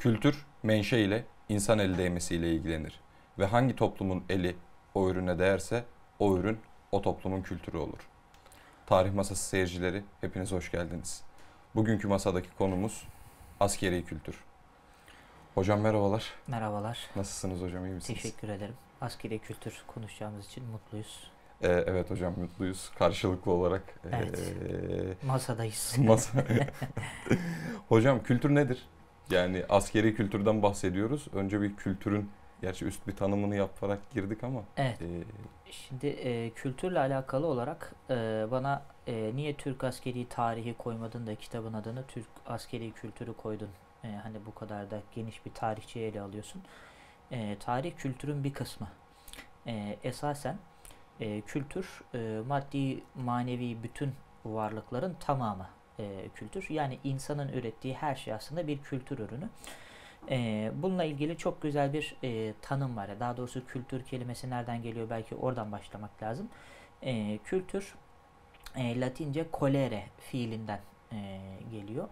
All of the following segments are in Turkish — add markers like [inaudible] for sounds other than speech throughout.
Kültür menşe ile insan eli değmesiyle ilgilenir ve hangi toplumun eli o ürüne değerse o ürün o toplumun kültürü olur. Tarih Masası seyircileri hepiniz hoş geldiniz. Bugünkü masadaki konumuz askeri kültür. Hocam merhabalar. Merhabalar. Nasılsınız hocam iyi misiniz? Teşekkür ederim. Askeri kültür konuşacağımız için mutluyuz. Ee, evet hocam mutluyuz. Karşılıklı olarak. Evet. ee, Masadayız. [laughs] masa. [laughs] hocam kültür nedir? Yani askeri kültürden bahsediyoruz. Önce bir kültürün gerçi üst bir tanımını yaparak girdik ama. Evet. ee, Şimdi e, kültürle alakalı olarak e, bana e, niye Türk askeri tarihi koymadın da kitabın adını Türk askeri kültürü koydun? E, hani bu kadar da geniş bir tarihçi ele alıyorsun. E, tarih kültürün bir kısmı. E, esasen e, kültür e, maddi manevi bütün varlıkların tamamı e, kültür. Yani insanın ürettiği her şey aslında bir kültür ürünü. E, bununla ilgili çok güzel bir e, tanım var. Daha doğrusu kültür kelimesi nereden geliyor belki oradan başlamak lazım. E, kültür e, Latince colere fiilinden e, geliyor.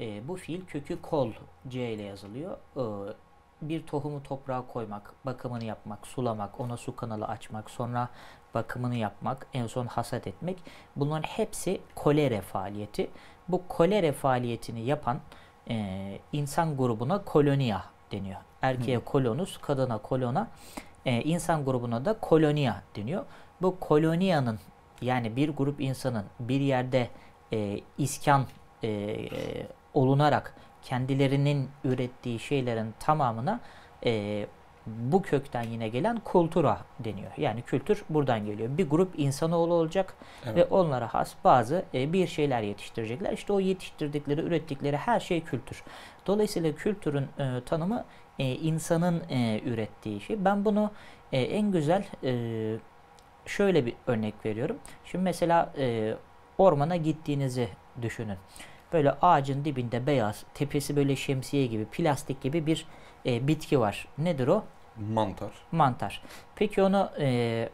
E, bu fiil kökü kol C ile yazılıyor. E, bir tohumu toprağa koymak, bakımını yapmak, sulamak, ona su kanalı açmak, sonra bakımını yapmak, en son hasat etmek. Bunların hepsi kolere faaliyeti. Bu kolere faaliyetini yapan e, insan grubuna kolonia deniyor. Erkeğe kolonus, kadına kolona, e, insan grubuna da kolonia deniyor. Bu koloniyanın yani bir grup insanın bir yerde e, iskan e, e, olunarak kendilerinin ürettiği şeylerin tamamına e, bu kökten yine gelen kultura deniyor. Yani kültür buradan geliyor. Bir grup insanoğlu olacak Evet. ve onlara has bazı e, bir şeyler yetiştirecekler. İşte o yetiştirdikleri, ürettikleri her şey kültür. Dolayısıyla kültürün e, tanımı e, insanın e, ürettiği şey. Ben bunu e, en güzel e, şöyle bir örnek veriyorum. Şimdi mesela e, ormana gittiğinizi düşünün. Böyle ağacın dibinde beyaz, tepesi böyle şemsiye gibi, plastik gibi bir e, bitki var. Nedir o? Mantar. Mantar. Peki onu e,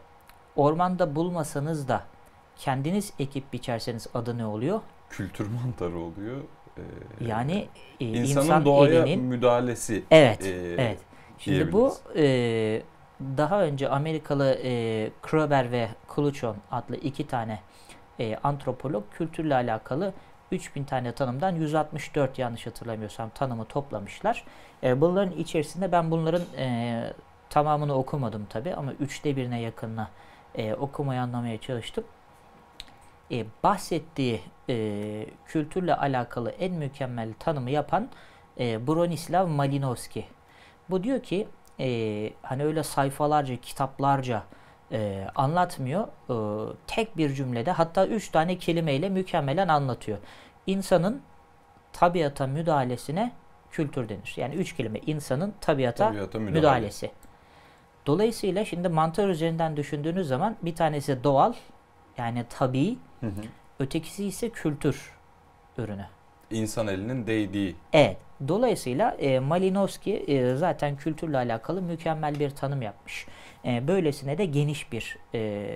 ormanda bulmasanız da kendiniz ekip biçerseniz adı ne oluyor? Kültür mantarı oluyor. Ee, Yani e, insanın insan doğaya elinin müdahalesi. evet e, evet. Şimdi bu e, daha önce Amerikalı e, Kroeber ve Kluchon adlı iki tane e, antropolog kültürle alakalı 3000 tane tanımdan 164 yanlış hatırlamıyorsam tanımı toplamışlar. E, bunların içerisinde ben bunların e, tamamını okumadım tabi ama üçte birine yakınına e, okumayı anlamaya çalıştım. E, bahsettiği e, kültürle alakalı en mükemmel tanımı yapan e, Bronislav Malinowski. Bu diyor ki e, hani öyle sayfalarca, kitaplarca e, anlatmıyor. E, tek bir cümlede hatta üç tane kelimeyle mükemmelen anlatıyor. İnsanın tabiata müdahalesine kültür denir. Yani üç kelime insanın tabiata, Tabiata müdahale. müdahalesi. Dolayısıyla şimdi mantar üzerinden düşündüğünüz zaman bir tanesi doğal yani tabii, Hı hı. ötekisi ise kültür ürünü. İnsan elinin değdiği. Evet. Dolayısıyla e, Malinowski e, zaten kültürle alakalı mükemmel bir tanım yapmış. E, böylesine de geniş bir e,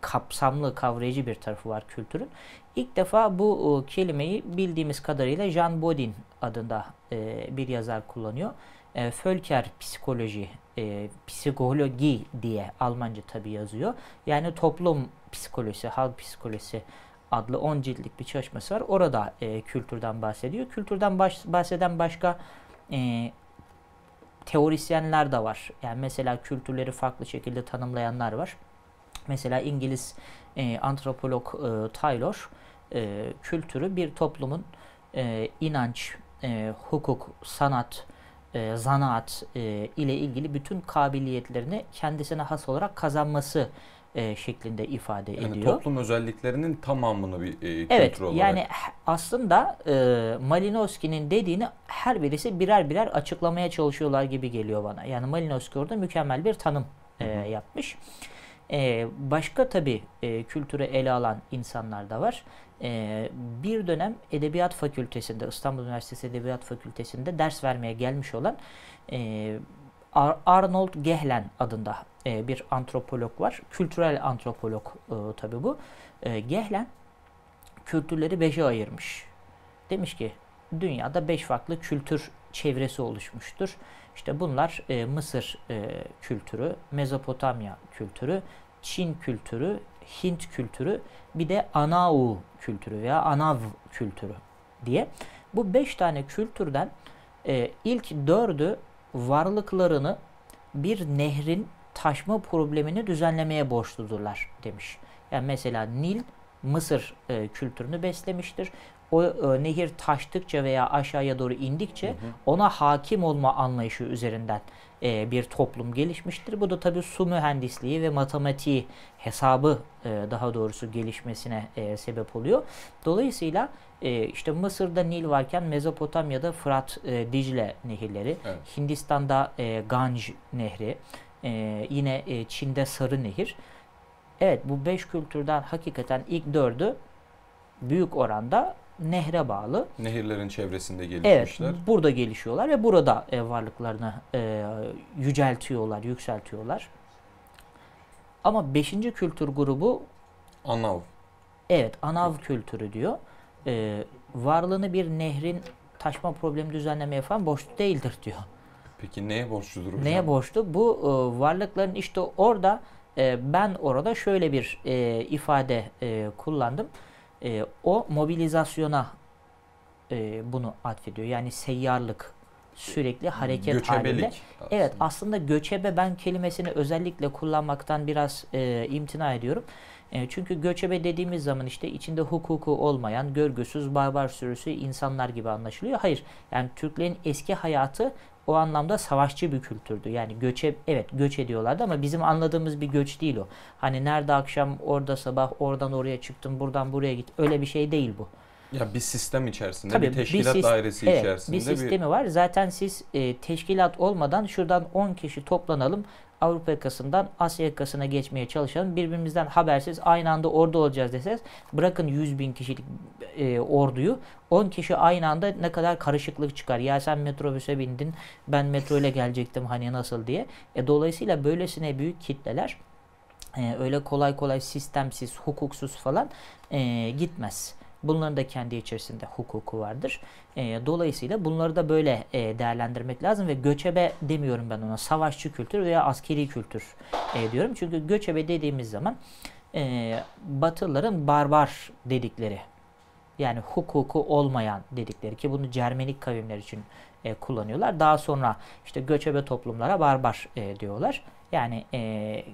kapsamlı, kavrayıcı bir tarafı var kültürün. İlk defa bu e, kelimeyi bildiğimiz kadarıyla Jean Bodin adında e, bir yazar kullanıyor. E, Völker psikoloji, e, psikoloji diye Almanca tabi yazıyor. Yani toplum psikolojisi, halk psikolojisi adlı 10 ciltlik bir çalışması var. Orada e, kültürden bahsediyor. Kültürden baş- bahseden başka e, teorisyenler de var. Yani mesela kültürleri farklı şekilde tanımlayanlar var. Mesela İngiliz e, antropolog e, Taylor e, kültürü bir toplumun e, inanç, e, hukuk, sanat, e, zanaat e, ile ilgili bütün kabiliyetlerini kendisine has olarak kazanması e, şeklinde ifade Yani ediyor. toplum özelliklerinin tamamını bir e, kültür Evet olarak. yani h- aslında e, Malinowski'nin dediğini her birisi birer birer açıklamaya çalışıyorlar gibi geliyor bana. Yani Malinowski orada mükemmel bir tanım e, yapmış. E, başka tabi e, kültürü ele alan insanlar da var. E, bir dönem Edebiyat Fakültesinde, İstanbul Üniversitesi Edebiyat Fakültesinde ders vermeye gelmiş olan e, Ar- Arnold Gehlen adında e, bir antropolog var. Kültürel antropolog e, tabi bu. E, Gehlen kültürleri beşe ayırmış. Demiş ki dünyada beş farklı kültür çevresi oluşmuştur. İşte bunlar e, Mısır e, kültürü, Mezopotamya kültürü, Çin kültürü, Hint kültürü, bir de Anau kültürü veya Anav kültürü diye. Bu beş tane kültürden e, ilk dördü varlıklarını bir nehrin taşma problemini düzenlemeye borçludurlar demiş. Yani mesela Nil Mısır e, kültürünü beslemiştir. O e, nehir taştıkça veya aşağıya doğru indikçe Hı hı. ona hakim olma anlayışı üzerinden e, bir toplum gelişmiştir. Bu da tabii su mühendisliği ve matematiği hesabı e, daha doğrusu gelişmesine e, sebep oluyor. Dolayısıyla e, işte Mısır'da Nil varken Mezopotamya'da Fırat, e, Dicle nehirleri, Evet. Hindistan'da e, Ganj nehri, e, yine e, Çin'de Sarı Nehir. Evet bu beş kültürden hakikaten ilk dördü büyük oranda nehre bağlı. Nehirlerin çevresinde Evet, gelişmişler. burada gelişiyorlar ve burada e, varlıklarını e, yüceltiyorlar, yükseltiyorlar. Ama beşinci kültür grubu Anav. evet anav kültürü diyor. E, varlığını bir nehrin taşma problemi düzenlemeye falan borçlu değildir diyor. Peki neye borçludur hocam? Neye borçlu? Bu e, varlıkların işte orada e, ben orada şöyle bir e, ifade e, kullandım. E, o mobilizasyona e, bunu atfediyor. Yani seyyarlık, sürekli hareket halinde. Göçebelik. Evet aslında. aslında göçebe ben kelimesini özellikle kullanmaktan biraz e, imtina ediyorum. E, çünkü göçebe dediğimiz zaman işte içinde hukuku olmayan, görgüsüz, barbar sürüsü insanlar gibi anlaşılıyor. Hayır yani Türklerin eski hayatı o anlamda savaşçı bir kültürdü. Yani göçe evet göç ediyorlardı ama bizim anladığımız bir göç değil o. Hani nerede akşam orada sabah oradan oraya çıktım buradan buraya git öyle bir şey değil bu. Ya bir sistem içerisinde, Tabii bir bir teşkilat sis- dairesi Evet, içerisinde bir sistemi var. Zaten siz e, teşkilat olmadan şuradan 10 kişi toplanalım. Avrupa yakasından Asya yakasına geçmeye çalışalım. Birbirimizden habersiz aynı anda orada olacağız deseniz bırakın 100 bin kişilik e, orduyu 10 kişi aynı anda ne kadar karışıklık çıkar. Ya sen metrobüse bindin ben metro ile gelecektim hani nasıl diye. E, dolayısıyla böylesine büyük kitleler e, öyle kolay kolay sistemsiz, hukuksuz falan e, gitmez. Bunların da kendi içerisinde hukuku vardır. E, dolayısıyla bunları da böyle e, değerlendirmek lazım ve göçebe demiyorum ben ona. Savaşçı kültür veya askeri kültür e, diyorum. Çünkü göçebe dediğimiz zaman e, Batılıların barbar dedikleri yani hukuku olmayan dedikleri ki bunu Cermenik kavimler için e, kullanıyorlar. Daha sonra işte göçebe toplumlara barbar e, diyorlar. Yani e,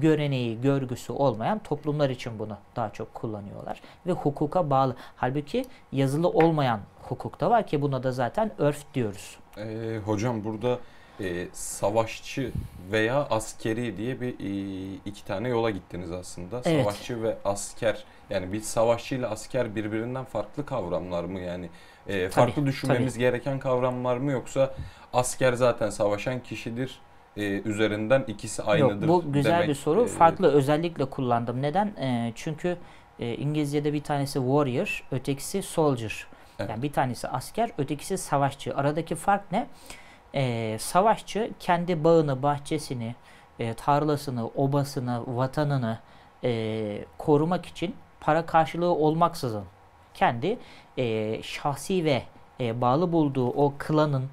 göreneği, görgüsü olmayan toplumlar için bunu daha çok kullanıyorlar. Ve hukuka bağlı. Halbuki yazılı olmayan hukuk da var ki buna da zaten örf diyoruz. Ee, hocam burada e, savaşçı veya askeri diye bir e, iki tane yola gittiniz aslında. Evet. Savaşçı ve asker yani bir savaşçı ile asker birbirinden farklı kavramlar mı yani e, farklı düşünmemiz gereken kavramlar mı yoksa asker zaten savaşan kişidir e, üzerinden ikisi aynıdır. Yok bu güzel demek, bir soru. e, Farklı özellikle kullandım. Neden? E, çünkü e, İngilizce'de bir tanesi warrior, ötekisi soldier. Evet. Yani bir tanesi asker, ötekisi savaşçı. Aradaki fark ne? E, savaşçı kendi bağını, bahçesini, e, tarlasını, obasını, vatanını e, korumak için para karşılığı olmaksızın kendi e, şahsi ve e, bağlı bulduğu o klanın,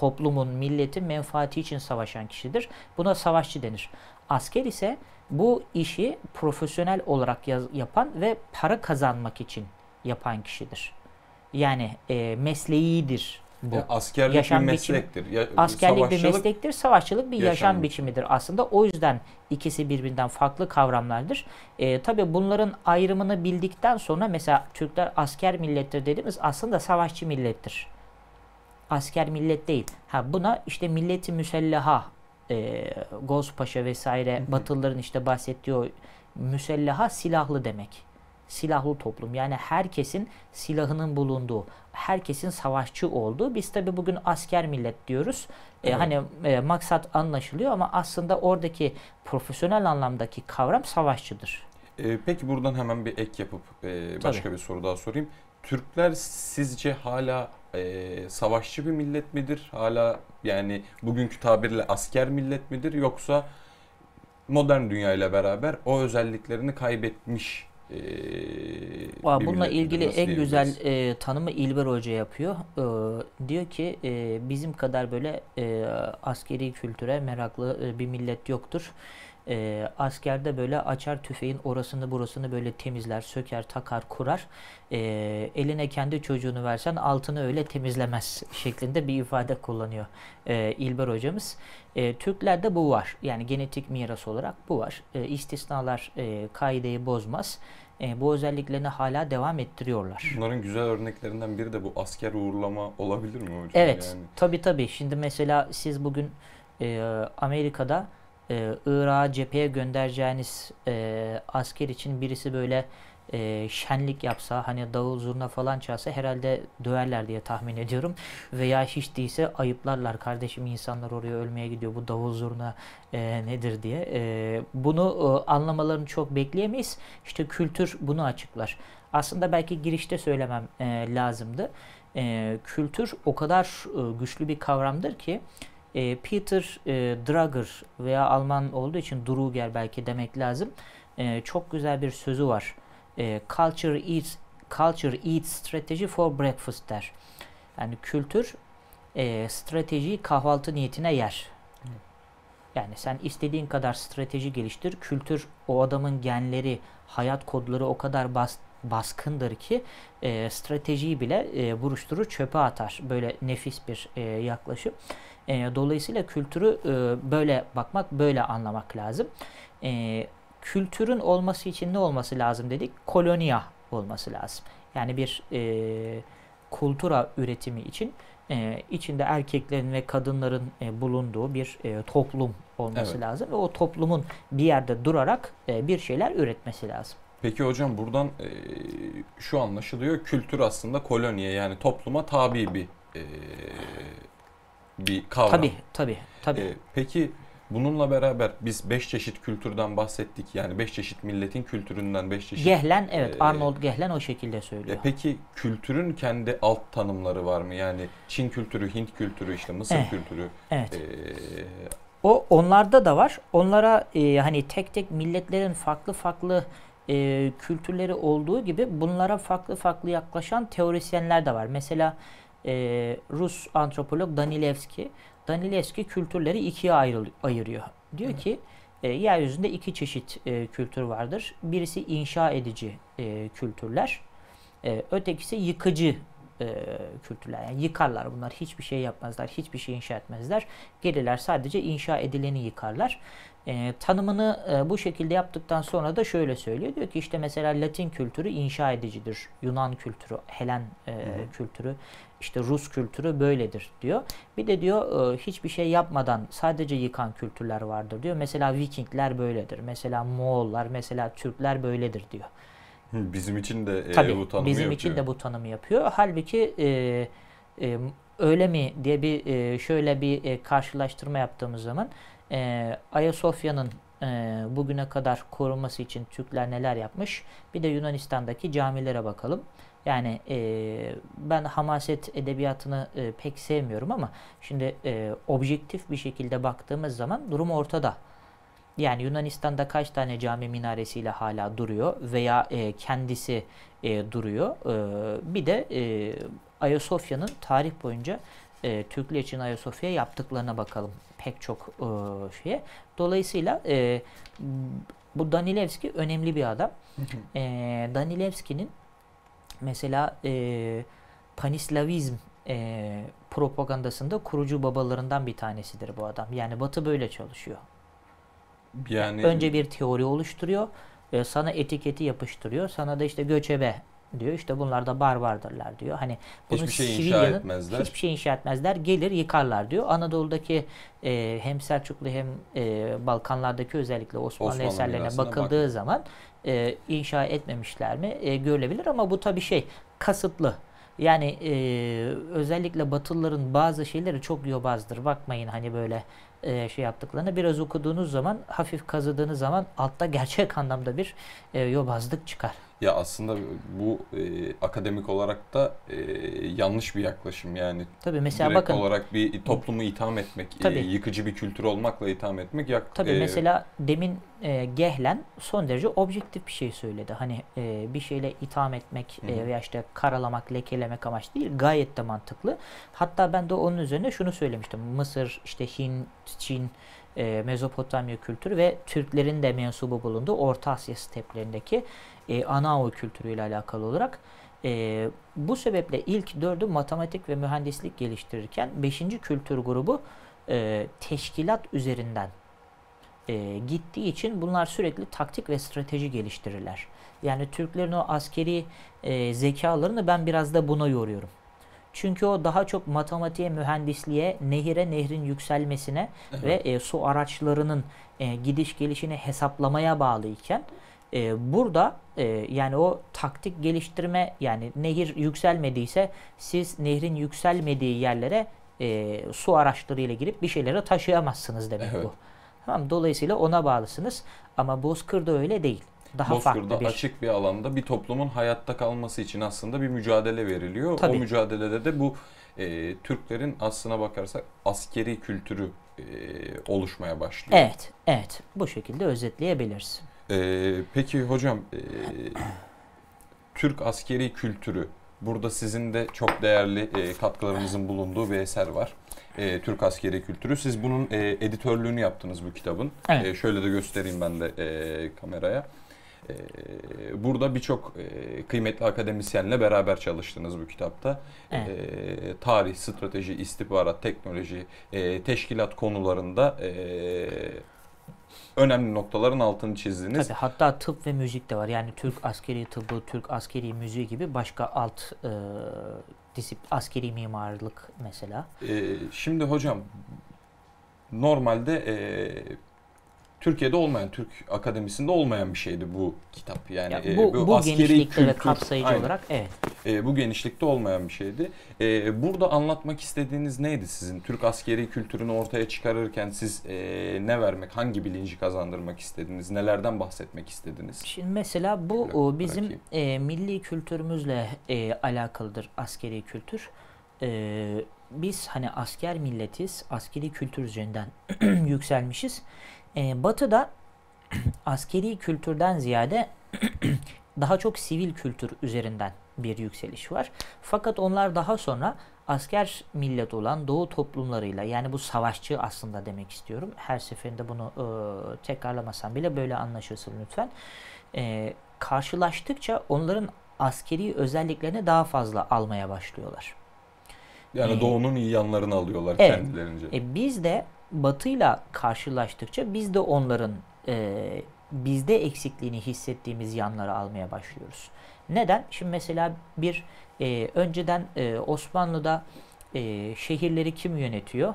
toplumun, milletin menfaati için savaşan kişidir. Buna savaşçı denir. Asker ise bu işi profesyonel olarak yapan ve para kazanmak için yapan kişidir. Yani e, mesleğidir bu. ya askerlik Yaşam bir meslektir. Ya, Askerlik bir meslektir, savaşçılık bir yaşam, yaşam biçimidir aslında. O yüzden ikisi birbirinden farklı kavramlardır. E, Tabi bunların ayrımını bildikten sonra mesela Türkler asker millettir dediğimiz aslında savaşçı millettir. Asker millet değil. Ha buna işte milleti müsellaha, e, Gozpaşa vesaire Batılıların işte bahsettiği o müsellaha silahlı demek. Silahlı toplum yani herkesin silahının bulunduğu, herkesin savaşçı olduğu. Biz tabi bugün asker millet diyoruz. E, Evet. hani e, maksat anlaşılıyor ama aslında oradaki profesyonel anlamdaki kavram savaşçıdır. Ee, peki buradan hemen bir ek yapıp e, başka bir soru daha sorayım. Türkler sizce hala e, savaşçı bir millet midir? Hala yani bugünkü tabirle asker millet midir? Yoksa modern dünya ile beraber o özelliklerini kaybetmiş e, Aa, Bununla ilgili en güzel e, tanımı İlber Hoca yapıyor. E, diyor ki e, bizim kadar böyle e, askeri kültüre meraklı e, bir millet yoktur. E, askerde böyle açar tüfeğin orasını burasını böyle temizler, söker, takar, kurar. E, eline kendi çocuğunu versen altını öyle temizlemez şeklinde bir ifade kullanıyor e, İlber hocamız. E, Türklerde bu var. Yani genetik miras olarak bu var. E, istisnalar e, kaideyi bozmaz. E, bu özelliklerini hala devam ettiriyorlar. Bunların güzel örneklerinden biri de bu asker uğurlama olabilir mi hocam? Evet, Yani, tabii tabii. Şimdi mesela siz bugün e, Amerika'da e, Irak'a cepheye göndereceğiniz e, asker için birisi böyle e, şenlik yapsa, hani davul zurna falan çalsa herhalde döverler diye tahmin ediyorum. Veya hiç değilse ayıplarlar. Kardeşim insanlar oraya ölmeye gidiyor. Bu davul zurna e, nedir diye. E, bunu e, anlamalarını çok bekleyemeyiz. İşte kültür bunu açıklar. Aslında belki girişte söylemem e, lazımdı. E, kültür o kadar e, güçlü bir kavramdır ki e, Peter e, Drucker veya Alman olduğu için Druger belki demek lazım. E, çok güzel bir sözü var. E, culture eats culture eats strategy for breakfast der. Yani kültür e, stratejiyi kahvaltı niyetine yer. Yani sen istediğin kadar strateji geliştir. Kültür o adamın genleri, hayat kodları o kadar bas, baskındır ki e, stratejiyi bile e, buruşturur, çöpe atar. Böyle nefis bir e, yaklaşım. E, dolayısıyla kültürü e, böyle bakmak, böyle anlamak lazım. E, kültürün olması için ne olması lazım dedik? Kolonya olması lazım. Yani bir e, kultura üretimi için e, içinde erkeklerin ve kadınların e, bulunduğu bir e, toplum olması Evet. lazım ve o toplumun bir yerde durarak e, bir şeyler üretmesi lazım. Peki hocam buradan e, şu anlaşılıyor. Kültür aslında koloniye yani topluma tabi bir e, bir kavram. Tabii, tabii, tabii. E, peki bununla beraber biz beş çeşit kültürden bahsettik. Yani beş çeşit milletin kültüründen beş çeşit. Gehlen, evet, e, Arnold Gehlen o şekilde E, söylüyor. peki kültürün kendi alt tanımları var mı? Yani Çin kültürü, Hint kültürü, işte Mısır Eh, kültürü. Evet. e, O onlarda da var. Onlara e, hani tek tek milletlerin farklı farklı e, kültürleri olduğu gibi bunlara farklı farklı yaklaşan teorisyenler de var. Mesela e, Rus antropolog Danilevski, Danilevski kültürleri ikiye ayrıl- ayırıyor. Diyor ki e, yeryüzünde iki çeşit e, kültür vardır. Birisi inşa edici e, kültürler, e, ötekisi yıkıcı e, kültürler. Yani yıkarlar bunlar, hiçbir şey yapmazlar, hiçbir şey inşa etmezler. Gelirler sadece inşa edileni yıkarlar. E, tanımını e, bu şekilde yaptıktan sonra da şöyle söylüyor. Diyor ki işte mesela Latin kültürü inşa edicidir. Yunan kültürü, Helen e, kültürü, işte Rus kültürü böyledir diyor. Bir de diyor e, hiçbir şey yapmadan sadece yıkan kültürler vardır diyor. Mesela Vikingler böyledir. Mesela Moğollar, mesela Türkler böyledir diyor. bizim için de e, Tabii bu tanımı bizim için yapıyor. de bu tanımı yapıyor. Halbuki e, e, öyle mi diye bir e, şöyle bir e, karşılaştırma yaptığımız zaman e, Ayasofya'nın e, bugüne kadar korunması için Türkler neler yapmış? Bir de Yunanistan'daki camilere bakalım. Yani e, ben hamaset edebiyatını e, pek sevmiyorum ama şimdi e, objektif bir şekilde baktığımız zaman durum ortada. Yani Yunanistan'da kaç tane cami minaresiyle hala duruyor veya e, kendisi e, duruyor. E, bir de e, Ayasofya'nın tarih boyunca e, Türkler için Ayasofya yaptıklarına bakalım. Pek çok e, şeye. Dolayısıyla e, bu Danilevski önemli bir adam. E, Danilevski'nin mesela e, panislavizm e, propagandasında kurucu babalarından bir tanesidir bu adam. Yani Batı böyle çalışıyor. Yani Önce bir teori oluşturuyor. e, sana etiketi yapıştırıyor. Sana da işte göçebe diyor. İşte bunlar da barbardırlar diyor. Hani bunu hiçbir şey inşa Sivilya'nın etmezler. hiçbir şey inşa etmezler. Gelir yıkarlar diyor. Anadolu'daki e, hem Selçuklu hem e, Balkanlardaki özellikle Osmanlı, Osmanlı eserlerine bakıldığı bakın. zaman e, inşa etmemişler mi e, görülebilir ama bu tabii şey kasıtlı. Yani e, özellikle Batılıların bazı şeyleri çok yobazdır. Bakmayın hani böyle e, şey yaptıklarına biraz okuduğunuz zaman hafif kazıdığınız zaman altta gerçek anlamda bir e, yobazlık çıkar. Ya aslında bu e, akademik olarak da e, yanlış bir yaklaşım yani. Tabii mesela Direkt bakın olarak bir toplumu itham etmek, e, Tabii. yıkıcı bir kültür olmakla itham etmek yak, Tabii e, mesela demin e, Gehlen son derece objektif bir şey söyledi. Hani e, bir şeyle itham etmek hı. e, veya işte karalamak, lekelemek amaç değil. Gayet de mantıklı. Hatta ben de onun üzerine şunu söylemiştim. Mısır, işte Hint, Çin, e, Mezopotamya kültürü ve Türklerin de mensubu bulunduğu Orta Asya steplerindeki e, Anao kültürüyle alakalı olarak e, bu sebeple ilk dördü matematik ve mühendislik geliştirirken beşinci kültür grubu e, teşkilat üzerinden e, gittiği için bunlar sürekli taktik ve strateji geliştirirler. Yani Türklerin o askeri e, zekalarını ben biraz da buna yoruyorum. Çünkü o daha çok matematiğe, mühendisliğe, nehire, nehrin yükselmesine ve e, su araçlarının e, gidiş gelişini hesaplamaya bağlıyken e, burada e, yani o taktik geliştirme yani nehir yükselmediyse siz nehrin yükselmediği yerlere e, su araçlarıyla girip bir şeyleri taşıyamazsınız demek Evet. bu. Tamam Dolayısıyla ona bağlısınız ama Bozkır'da öyle değil. Daha Bozkır'da farklı bir açık bir alanda bir toplumun hayatta kalması için aslında bir mücadele veriliyor. Tabii. O mücadelede de bu e, Türklerin aslına bakarsak askeri kültürü e, oluşmaya başlıyor. Evet, evet. Bu şekilde özetleyebiliriz. E, peki hocam e, Türk askeri kültürü burada sizin de çok değerli e, katkılarınızın bulunduğu bir eser var. E, Türk askeri kültürü. Siz bunun e, editörlüğünü yaptınız bu kitabın. Evet. E, şöyle de göstereyim ben de e, kameraya. E, burada birçok e, kıymetli akademisyenle beraber çalıştınız bu kitapta. Evet. E, tarih, strateji, istihbarat, teknoloji, e, teşkilat konularında e, önemli noktaların altını çizdiniz. Tabii hatta tıp ve müzik de var. Yani Türk askeri tıbbı, Türk askeri müziği gibi başka alt e, disip askeri mimarlık mesela. E, şimdi hocam normalde e, Türkiye'de olmayan, Türk akademisinde olmayan bir şeydi bu kitap. Yani Ya e, bu bu askeri genişlikte ve kültür- kapsayıcı Aynen. olarak evet. E, bu genişlikte olmayan bir şeydi. E, burada anlatmak istediğiniz neydi sizin? Türk askeri kültürünü ortaya çıkarırken siz e, ne vermek, hangi bilinci kazandırmak istediniz? Nelerden bahsetmek istediniz? Şimdi mesela bu o, bizim bırakayım. e, milli kültürümüzle e, alakalıdır askeri kültür. E, biz hani asker milletiz, askeri kültür üzerinden [clears throat] yükselmişiz. E, batı'da [clears throat] askeri kültürden ziyade [clears throat] daha çok sivil kültür üzerinden bir yükseliş var. Fakat onlar daha sonra asker millet olan doğu toplumlarıyla yani bu savaşçı aslında demek istiyorum. Her seferinde bunu e, tekrarlamasam bile böyle anlaşılsın lütfen. E, karşılaştıkça onların askeri özelliklerini daha fazla almaya başlıyorlar. Yani E, doğunun iyi yanlarını alıyorlar evet. kendilerince. E, biz de batıyla karşılaştıkça biz de onların e, bizde eksikliğini hissettiğimiz yanları almaya başlıyoruz. Neden? Şimdi mesela bir e, önceden e, Osmanlı'da e, şehirleri kim yönetiyor?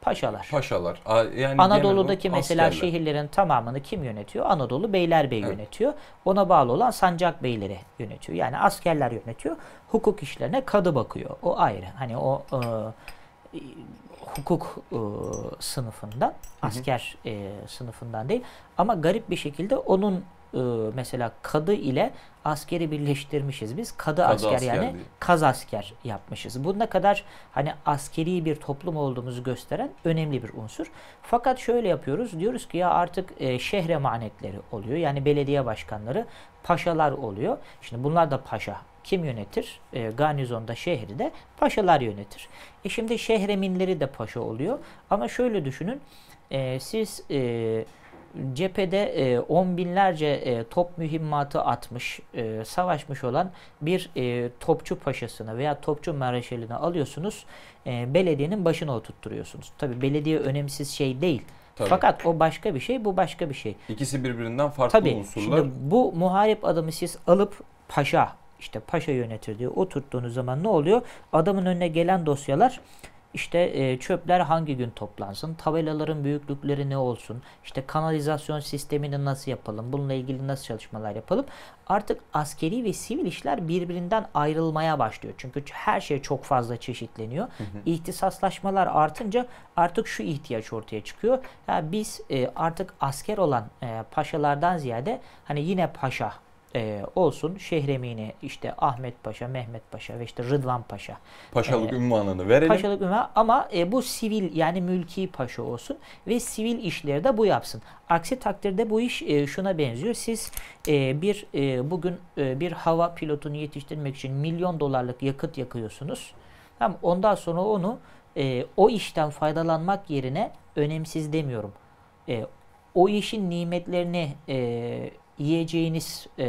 Paşalar. Paşalar. Yani Anadolu'daki mesela askerler. şehirlerin tamamını kim yönetiyor? Anadolu Beylerbey Evet. yönetiyor. Ona bağlı olan sancak beyleri yönetiyor. Yani askerler yönetiyor. Hukuk işlerine kadı bakıyor. O ayrı. Hani o e, hukuk e, sınıfından, asker e, sınıfından değil. Ama garip bir şekilde onun e, mesela kadı ile askeri birleştirmişiz biz. Kadı, Kadı asker, asker yani diye. kaz asker yapmışız. Bu ne kadar hani askeri bir toplum olduğumuzu gösteren önemli bir unsur. Fakat şöyle yapıyoruz. Diyoruz ki ya artık e, şehre emanetleri oluyor. Yani belediye başkanları paşalar oluyor. Şimdi bunlar da paşa. Kim yönetir? E, garnizonda şehri de paşalar yönetir. E şimdi şehreminleri de paşa oluyor. Ama şöyle düşünün. E, siz e, cephede e, on binlerce e, top mühimmatı atmış, e, savaşmış olan bir e, topçu paşasını veya topçu mareşalini alıyorsunuz, e, belediyenin başına oturtturuyorsunuz. Tabi belediye önemsiz şey değil. Tabii. Fakat o başka bir şey, bu başka bir şey. İkisi birbirinden farklı Tabii unsurlar. şimdi bu muharip adamı siz alıp paşa, işte paşa yönetir diye oturttuğunuz zaman ne oluyor? Adamın önüne gelen dosyalar işte e, çöpler hangi gün toplansın, tabelaların büyüklükleri ne olsun, işte kanalizasyon sistemini nasıl yapalım, bununla ilgili nasıl çalışmalar yapalım. Artık askeri ve sivil işler birbirinden ayrılmaya başlıyor. Çünkü her şey çok fazla çeşitleniyor. İhtisaslaşmalar artınca artık şu ihtiyaç ortaya çıkıyor. Ya biz e, artık asker olan e, paşalardan ziyade hani yine paşa e, olsun Şehremini, işte Ahmet Paşa, Mehmet Paşa ve işte Rıdvan Paşa. Paşalık Ee, ünvanını verelim. Paşalık ünvan ama e, bu sivil yani mülki paşa olsun ve sivil işleri de bu yapsın. Aksi takdirde bu iş e, şuna benziyor. Siz e, bir e, bugün e, bir hava pilotunu yetiştirmek için milyon dolarlık yakıt yakıyorsunuz. Tamam ondan sonra onu e, o işten faydalanmak yerine önemsiz demiyorum. E, o işin nimetlerini e, yiyeceğiniz e,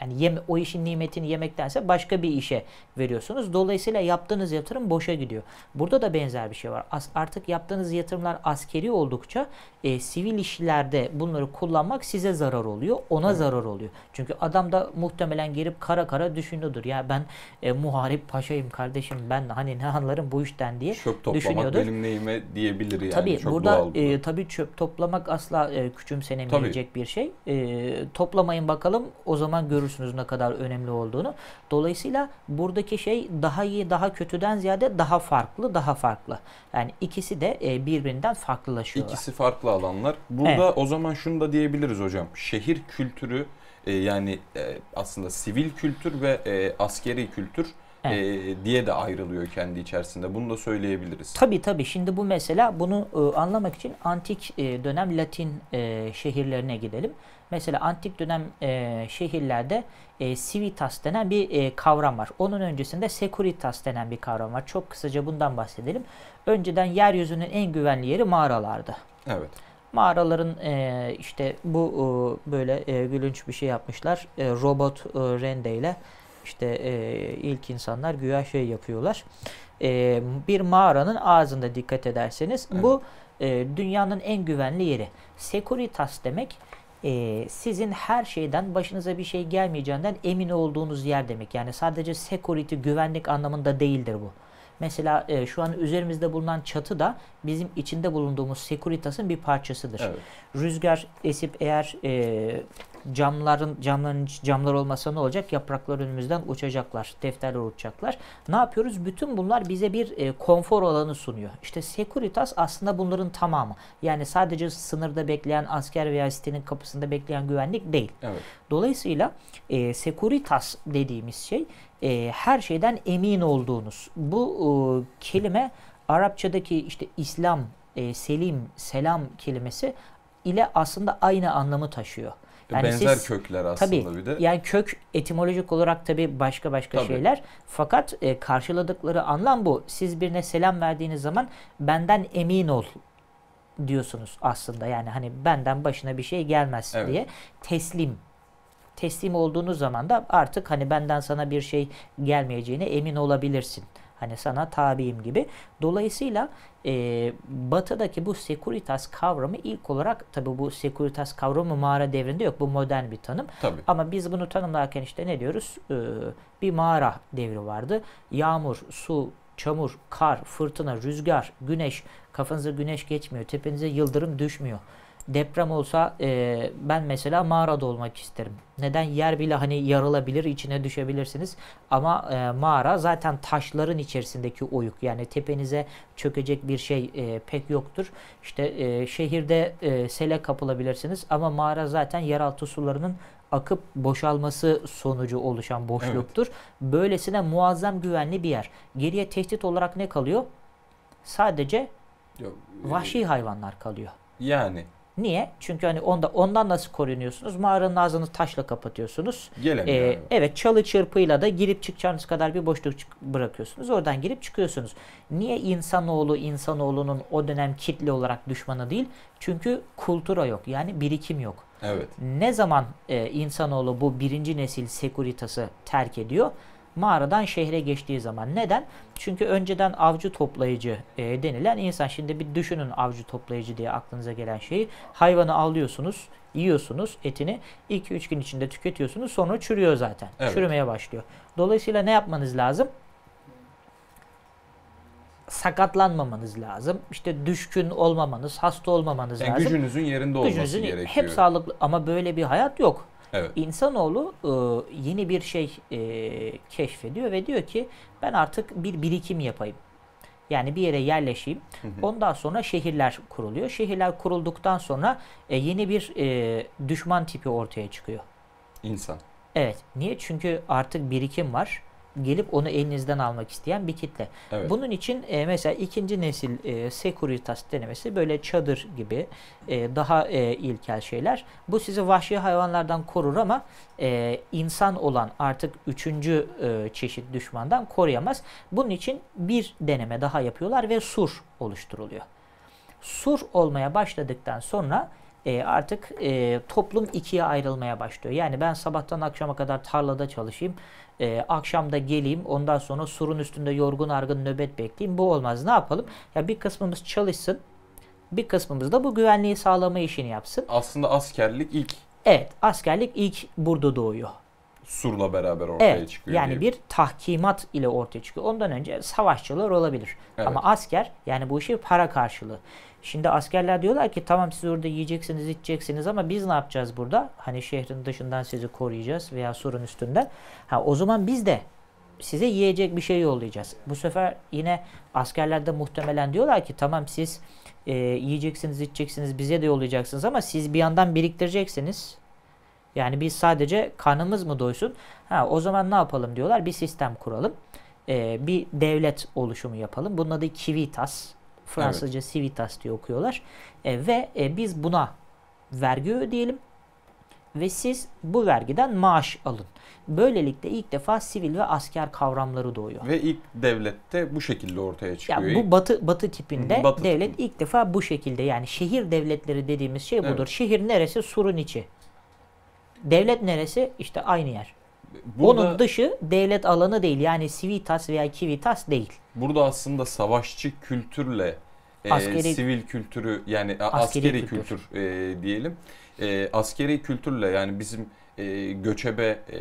yani yeme, o işin nimetini yemektense başka bir işe veriyorsunuz. Dolayısıyla yaptığınız yatırım boşa gidiyor. Burada da benzer bir şey var. As, artık yaptığınız yatırımlar askeri oldukça e, sivil işlerde bunları kullanmak size zarar oluyor. Ona Evet. zarar oluyor. Çünkü adam da muhtemelen gelip kara kara düşünüyordur. Ya ben e, muharip paşayım kardeşim ben hani ne anlarım bu işten diye. Çöp toplamak düşünüyordur. benim neyime diyebilir yani. Tabii Çok burada e, tabii çöp toplamak asla e, küçümsenemeyecek bir şey. E, toplamayın bakalım o zaman görürsünüz ne kadar önemli olduğunu. Dolayısıyla buradaki şey daha iyi daha kötüden ziyade daha farklı daha farklı. Yani ikisi de e, birbirinden farklılaşıyorlar. İkisi farklı alanlar. Burada o zaman şunu da diyebiliriz hocam. Şehir kültürü e, yani e, aslında sivil kültür ve e, askeri kültür e, diye de ayrılıyor kendi içerisinde. Bunu da söyleyebiliriz. Tabii tabii. Şimdi bu mesela bunu e, anlamak için antik e, dönem Latin e, şehirlerine gidelim. Mesela antik dönem e, şehirlerde e, civitas denen bir e, kavram var. Onun öncesinde securitas denen bir kavram var. Çok kısaca bundan bahsedelim. Önceden yeryüzünün en güvenli yeri mağaralardı. Evet. Mağaraların e, işte bu e, böyle e, gülünç bir şey yapmışlar. E, robot e, rendeyle işte e, ilk insanlar güya şey yapıyorlar. E, bir mağaranın ağzında dikkat ederseniz Evet. bu e, dünyanın en güvenli yeri. Securitas demek e, sizin her şeyden başınıza bir şey gelmeyeceğinden emin olduğunuz yer demek. Yani sadece security güvenlik anlamında değildir bu. Mesela e, şu an üzerimizde bulunan çatı da bizim içinde bulunduğumuz Securitas'ın bir parçasıdır. Evet. Rüzgar esip eğer e, camların camların camlar olmasa ne olacak? Yapraklar önümüzden uçacaklar, defterler uçacaklar. Ne yapıyoruz? Bütün bunlar bize bir e, konfor alanı sunuyor. İşte Securitas aslında bunların tamamı. Yani sadece sınırda bekleyen asker veya sitenin kapısında bekleyen güvenlik değil. Evet. Dolayısıyla e, Securitas dediğimiz şey e, her şeyden emin olduğunuz. Bu e, kelime Arapçadaki işte İslam, e, Selim, Selam kelimesi ile aslında aynı anlamı taşıyor. Yani Benzer siz- kökler aslında Tabii bir de. yani kök etimolojik olarak tabii başka başka Tabii. şeyler. Fakat e, karşıladıkları anlam bu. Siz birine selam verdiğiniz zaman benden emin ol diyorsunuz aslında. Yani hani benden başına bir şey gelmez Evet. diye teslim teslim olduğunuz zaman da artık hani benden sana bir şey gelmeyeceğine emin olabilirsin. Hani sana tabiyim gibi. Dolayısıyla e, batıdaki bu Securitas kavramı ilk olarak tabi bu Securitas kavramı mağara devrinde yok. Bu modern bir tanım. Tabii. Ama biz bunu tanımlarken işte ne diyoruz? Ee, bir mağara devri vardı. Yağmur, su, çamur, kar, fırtına, rüzgar, güneş. Kafanıza güneş geçmiyor. Tepenize yıldırım düşmüyor. Deprem olsa e, ben mesela mağarada olmak isterim. Neden? Yer bile hani yarılabilir, içine düşebilirsiniz. Ama e, mağara zaten taşların içerisindeki oyuk. Yani tepenize çökecek bir şey e, pek yoktur. İşte e, şehirde e, sele kapılabilirsiniz ama mağara zaten yeraltı sularının akıp boşalması sonucu oluşan boşluktur. Böylesine muazzam güvenli bir yer. Geriye tehdit olarak ne kalıyor? Sadece Yok, vahşi hayvanlar kalıyor. Yani Niye? Çünkü hani onda ondan nasıl korunuyorsunuz? Mağaranın ağzını taşla kapatıyorsunuz. gelemiyor. Ee, yani. evet çalı çırpıyla da girip çıkacağınız kadar bir boşluk bırakıyorsunuz. Oradan girip çıkıyorsunuz. Niye insanoğlu insanoğlunun o dönem kitle olarak düşmanı değil? Çünkü kultura yok. Yani birikim yok. Evet. Ne zaman e, insanoğlu bu birinci nesil sekuritası terk ediyor? Mağaradan şehre geçtiği zaman. Neden? Çünkü önceden avcı toplayıcı e, denilen insan. Şimdi bir düşünün avcı toplayıcı diye aklınıza gelen şeyi. Hayvanı alıyorsunuz, yiyorsunuz etini. 2-3 gün içinde tüketiyorsunuz. Sonra çürüyor zaten. Evet. Çürümeye başlıyor. Dolayısıyla ne yapmanız lazım? sakatlanmamanız lazım. İşte düşkün olmamanız, hasta olmamanız Yani lazım. gücünüzün yerinde olması Gücünüzün gerekiyor. hep sağlıklı ama böyle bir hayat yok. Evet. İnsanoğlu e, yeni bir şey e, keşfediyor ve diyor ki ben artık bir birikim yapayım. Yani bir yere yerleşeyim. Hı hı. Ondan sonra şehirler kuruluyor. Şehirler kurulduktan sonra e, yeni bir e, düşman tipi ortaya çıkıyor. İnsan. Evet. Niye? Çünkü artık birikim var. Gelip onu elinizden almak isteyen bir kitle. Evet. Bunun için e, mesela ikinci nesil e, Securitas denemesi böyle çadır gibi e, daha e, ilkel şeyler. Bu sizi vahşi hayvanlardan korur ama e, insan olan artık üçüncü e, çeşit düşmandan koruyamaz. Bunun için bir deneme daha yapıyorlar ve sur oluşturuluyor. Sur olmaya başladıktan sonra e, artık e, toplum ikiye ayrılmaya başlıyor. Yani ben sabahtan akşama kadar tarlada çalışayım, e, akşam da geleyim, ondan sonra surun üstünde yorgun argın nöbet bekleyeyim. Bu olmaz. Ne yapalım? Ya bir kısmımız çalışsın, bir kısmımız da bu güvenliği sağlama işini yapsın. Aslında askerlik ilk Evet, askerlik ilk burada doğuyor. surla beraber ortaya Evet, çıkıyor. yani diyelim. bir tahkimat ile ortaya çıkıyor. Ondan önce savaşçılar olabilir. Evet. Ama asker yani bu işi para karşılığı. Şimdi askerler diyorlar ki tamam siz orada yiyeceksiniz, içeceksiniz ama biz ne yapacağız burada? Hani şehrin dışından sizi koruyacağız veya surun üstünden. Ha o zaman biz de size yiyecek bir şey yollayacağız. Bu sefer yine askerler de muhtemelen diyorlar ki tamam siz e, yiyeceksiniz, içeceksiniz, bize de yollayacaksınız ama siz bir yandan biriktireceksiniz. Yani biz sadece karnımız mı doysun? Ha o zaman ne yapalım diyorlar. Bir sistem kuralım. E, bir devlet oluşumu yapalım. Bunun adı Civitas. Fransızca Civitas diye okuyorlar. E, ve e, biz buna vergi ödeyelim ve siz bu vergiden maaş alın. Böylelikle ilk defa sivil ve asker kavramları doğuyor. Ve ilk devlette bu şekilde ortaya Ya çıkıyor. bu batı batı tipinde Batı devlet tipi. ilk defa bu şekilde yani şehir devletleri dediğimiz şey budur. Evet. Şehir neresi? Surun içi. Devlet neresi? İşte aynı yer. burada, Onun dışı devlet alanı değil. Yani civitas veya civitas değil. Burada aslında savaşçı kültürle e, Askeri- sivil kültürü yani Askeri askeri, kültür. kültür, e, diyelim. E, askeri kültürle yani bizim e, göçebe e,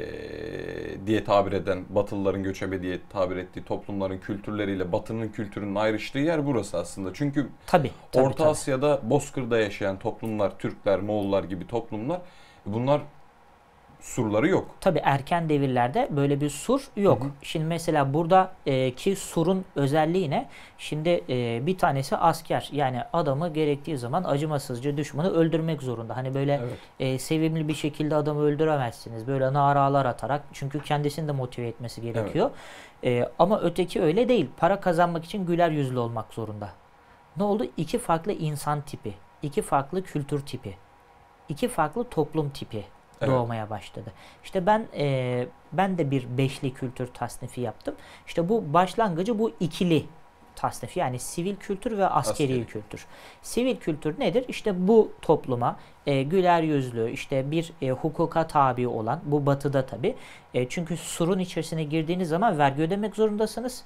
diye tabir eden Batılıların göçebe diye tabir ettiği toplumların kültürleriyle Batı'nın kültürünün ayrıştığı yer burası aslında. Çünkü Tabii. tabii Orta tabii. Asya'da Bozkır'da yaşayan toplumlar, Türkler, Moğollar gibi toplumlar bunlar surları yok. Tabii erken devirlerde böyle bir sur yok. Hı hı. Şimdi mesela burada e, ki surun özelliği ne? Şimdi e, bir tanesi asker. Yani adamı gerektiği zaman acımasızca düşmanı öldürmek zorunda. Hani böyle Evet. e, sevimli bir şekilde adamı öldüremezsiniz. Böyle naralar atarak. Çünkü kendisini de motive etmesi gerekiyor. E, ama öteki öyle değil. Para kazanmak için güler yüzlü olmak zorunda. Ne oldu? İki farklı insan tipi. iki farklı kültür tipi. iki farklı toplum tipi Evet. doğmaya başladı. İşte ben e, ben de bir beşli kültür tasnifi yaptım. İşte bu başlangıcı bu ikili tasnifi yani sivil kültür ve askeri, Askeri. kültür. Sivil kültür nedir? İşte bu topluma e, güler yüzlü, işte bir e, hukuka tabi olan, bu batıda tabi. E, çünkü surun içerisine girdiğiniz zaman vergi ödemek zorundasınız.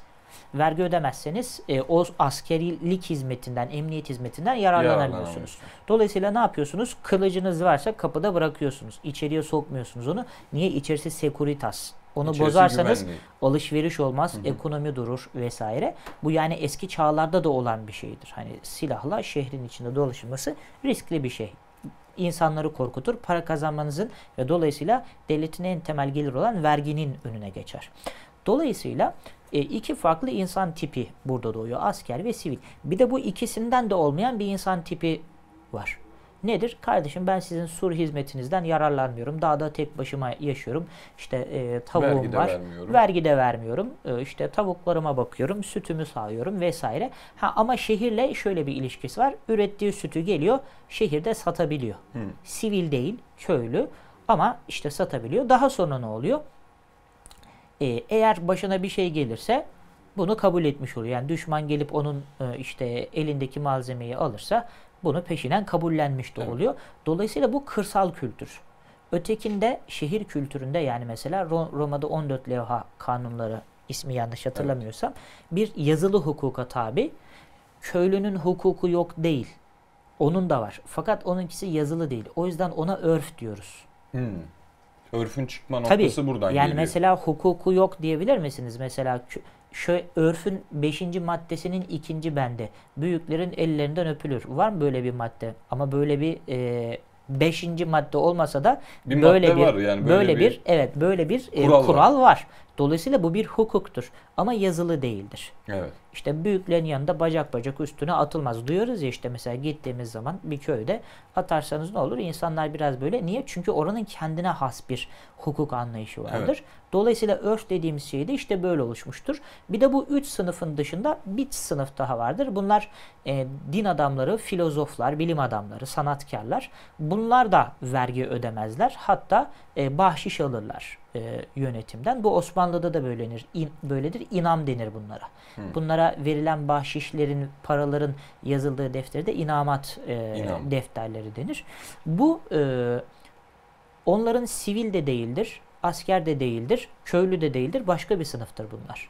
Vergi ödemezseniz e, o askerilik hizmetinden, emniyet hizmetinden yararlanamıyorsunuz. Yararlanamıyorsun. Dolayısıyla ne yapıyorsunuz? Kılıcınız varsa kapıda bırakıyorsunuz. İçeriye sokmuyorsunuz onu. Niye? İçerisi sekuritas. Onu İçerisi bozarsanız güvenli. alışveriş olmaz, Hı hı. ekonomi durur vesaire. Bu yani eski çağlarda da olan bir şeydir. Hani silahla şehrin içinde dolaşılması riskli bir şey. İnsanları korkutur, para kazanmanızın ve dolayısıyla devletin en temel gelir olan verginin önüne geçer. Dolayısıyla e, iki farklı insan tipi burada doğuyor. Asker ve sivil. Bir de bu ikisinden de olmayan bir insan tipi var. Nedir? Kardeşim ben sizin sur hizmetinizden yararlanmıyorum. Dağda tek başıma yaşıyorum. İşte e, tavuğum Vergi de var. vermiyorum. Vergi de vermiyorum. E, işte tavuklarıma bakıyorum. Sütümü sağıyorum vesaire. Ha ama şehirle şöyle bir ilişkisi var. Ürettiği sütü geliyor. Şehirde satabiliyor. Hı. Sivil değil, köylü ama işte satabiliyor. Daha sonra ne oluyor? E, eğer başına bir şey gelirse bunu kabul etmiş oluyor. Yani düşman gelip onun e, işte elindeki malzemeyi alırsa bunu peşinen kabullenmiş de Evet. oluyor. Dolayısıyla bu kırsal kültür. Ötekinde şehir kültüründe yani mesela Ro- Roma'da 14 levha kanunları ismi yanlış hatırlamıyorsam bir yazılı hukuka tabi. Köylünün hukuku yok değil. Onun da var. Fakat onunkisi yazılı değil. O yüzden ona örf diyoruz. Hmm. Örfün çıkma Tabii. noktası buradan Yani geliyor. mesela hukuku yok diyebilir misiniz? Mesela şöyle örfün 5. maddesinin ikinci bende. Büyüklerin ellerinden öpülür. Var mı böyle bir madde? Ama böyle bir 5. madde olmasa da bir böyle bir var yani böyle, böyle, bir, evet böyle bir e, kural kural, var. var. Dolayısıyla bu bir hukuktur ama yazılı değildir. Evet. İşte büyüklerin yanında bacak bacak üstüne atılmaz. Duyuyoruz ya işte mesela gittiğimiz zaman bir köyde atarsanız ne olur? İnsanlar biraz böyle. Niye? Çünkü oranın kendine has bir hukuk anlayışı vardır. Evet. Dolayısıyla örf dediğimiz şey de işte böyle oluşmuştur. Bir de bu üç sınıfın dışında bir sınıf daha vardır. Bunlar e, din adamları, filozoflar, bilim adamları, sanatkarlar. Bunlar da vergi ödemezler. Hatta e, bahşiş alırlar e, yönetimden. Bu Osmanlı'da da böylenir, in, böyledir. İnam denir bunlara. Bunlara verilen bahşişlerin, paraların yazıldığı defterde inamat e, İnam. defterleri denir. Bu e, onların sivil de değildir, asker de değildir, köylü de değildir. Başka bir sınıftır bunlar.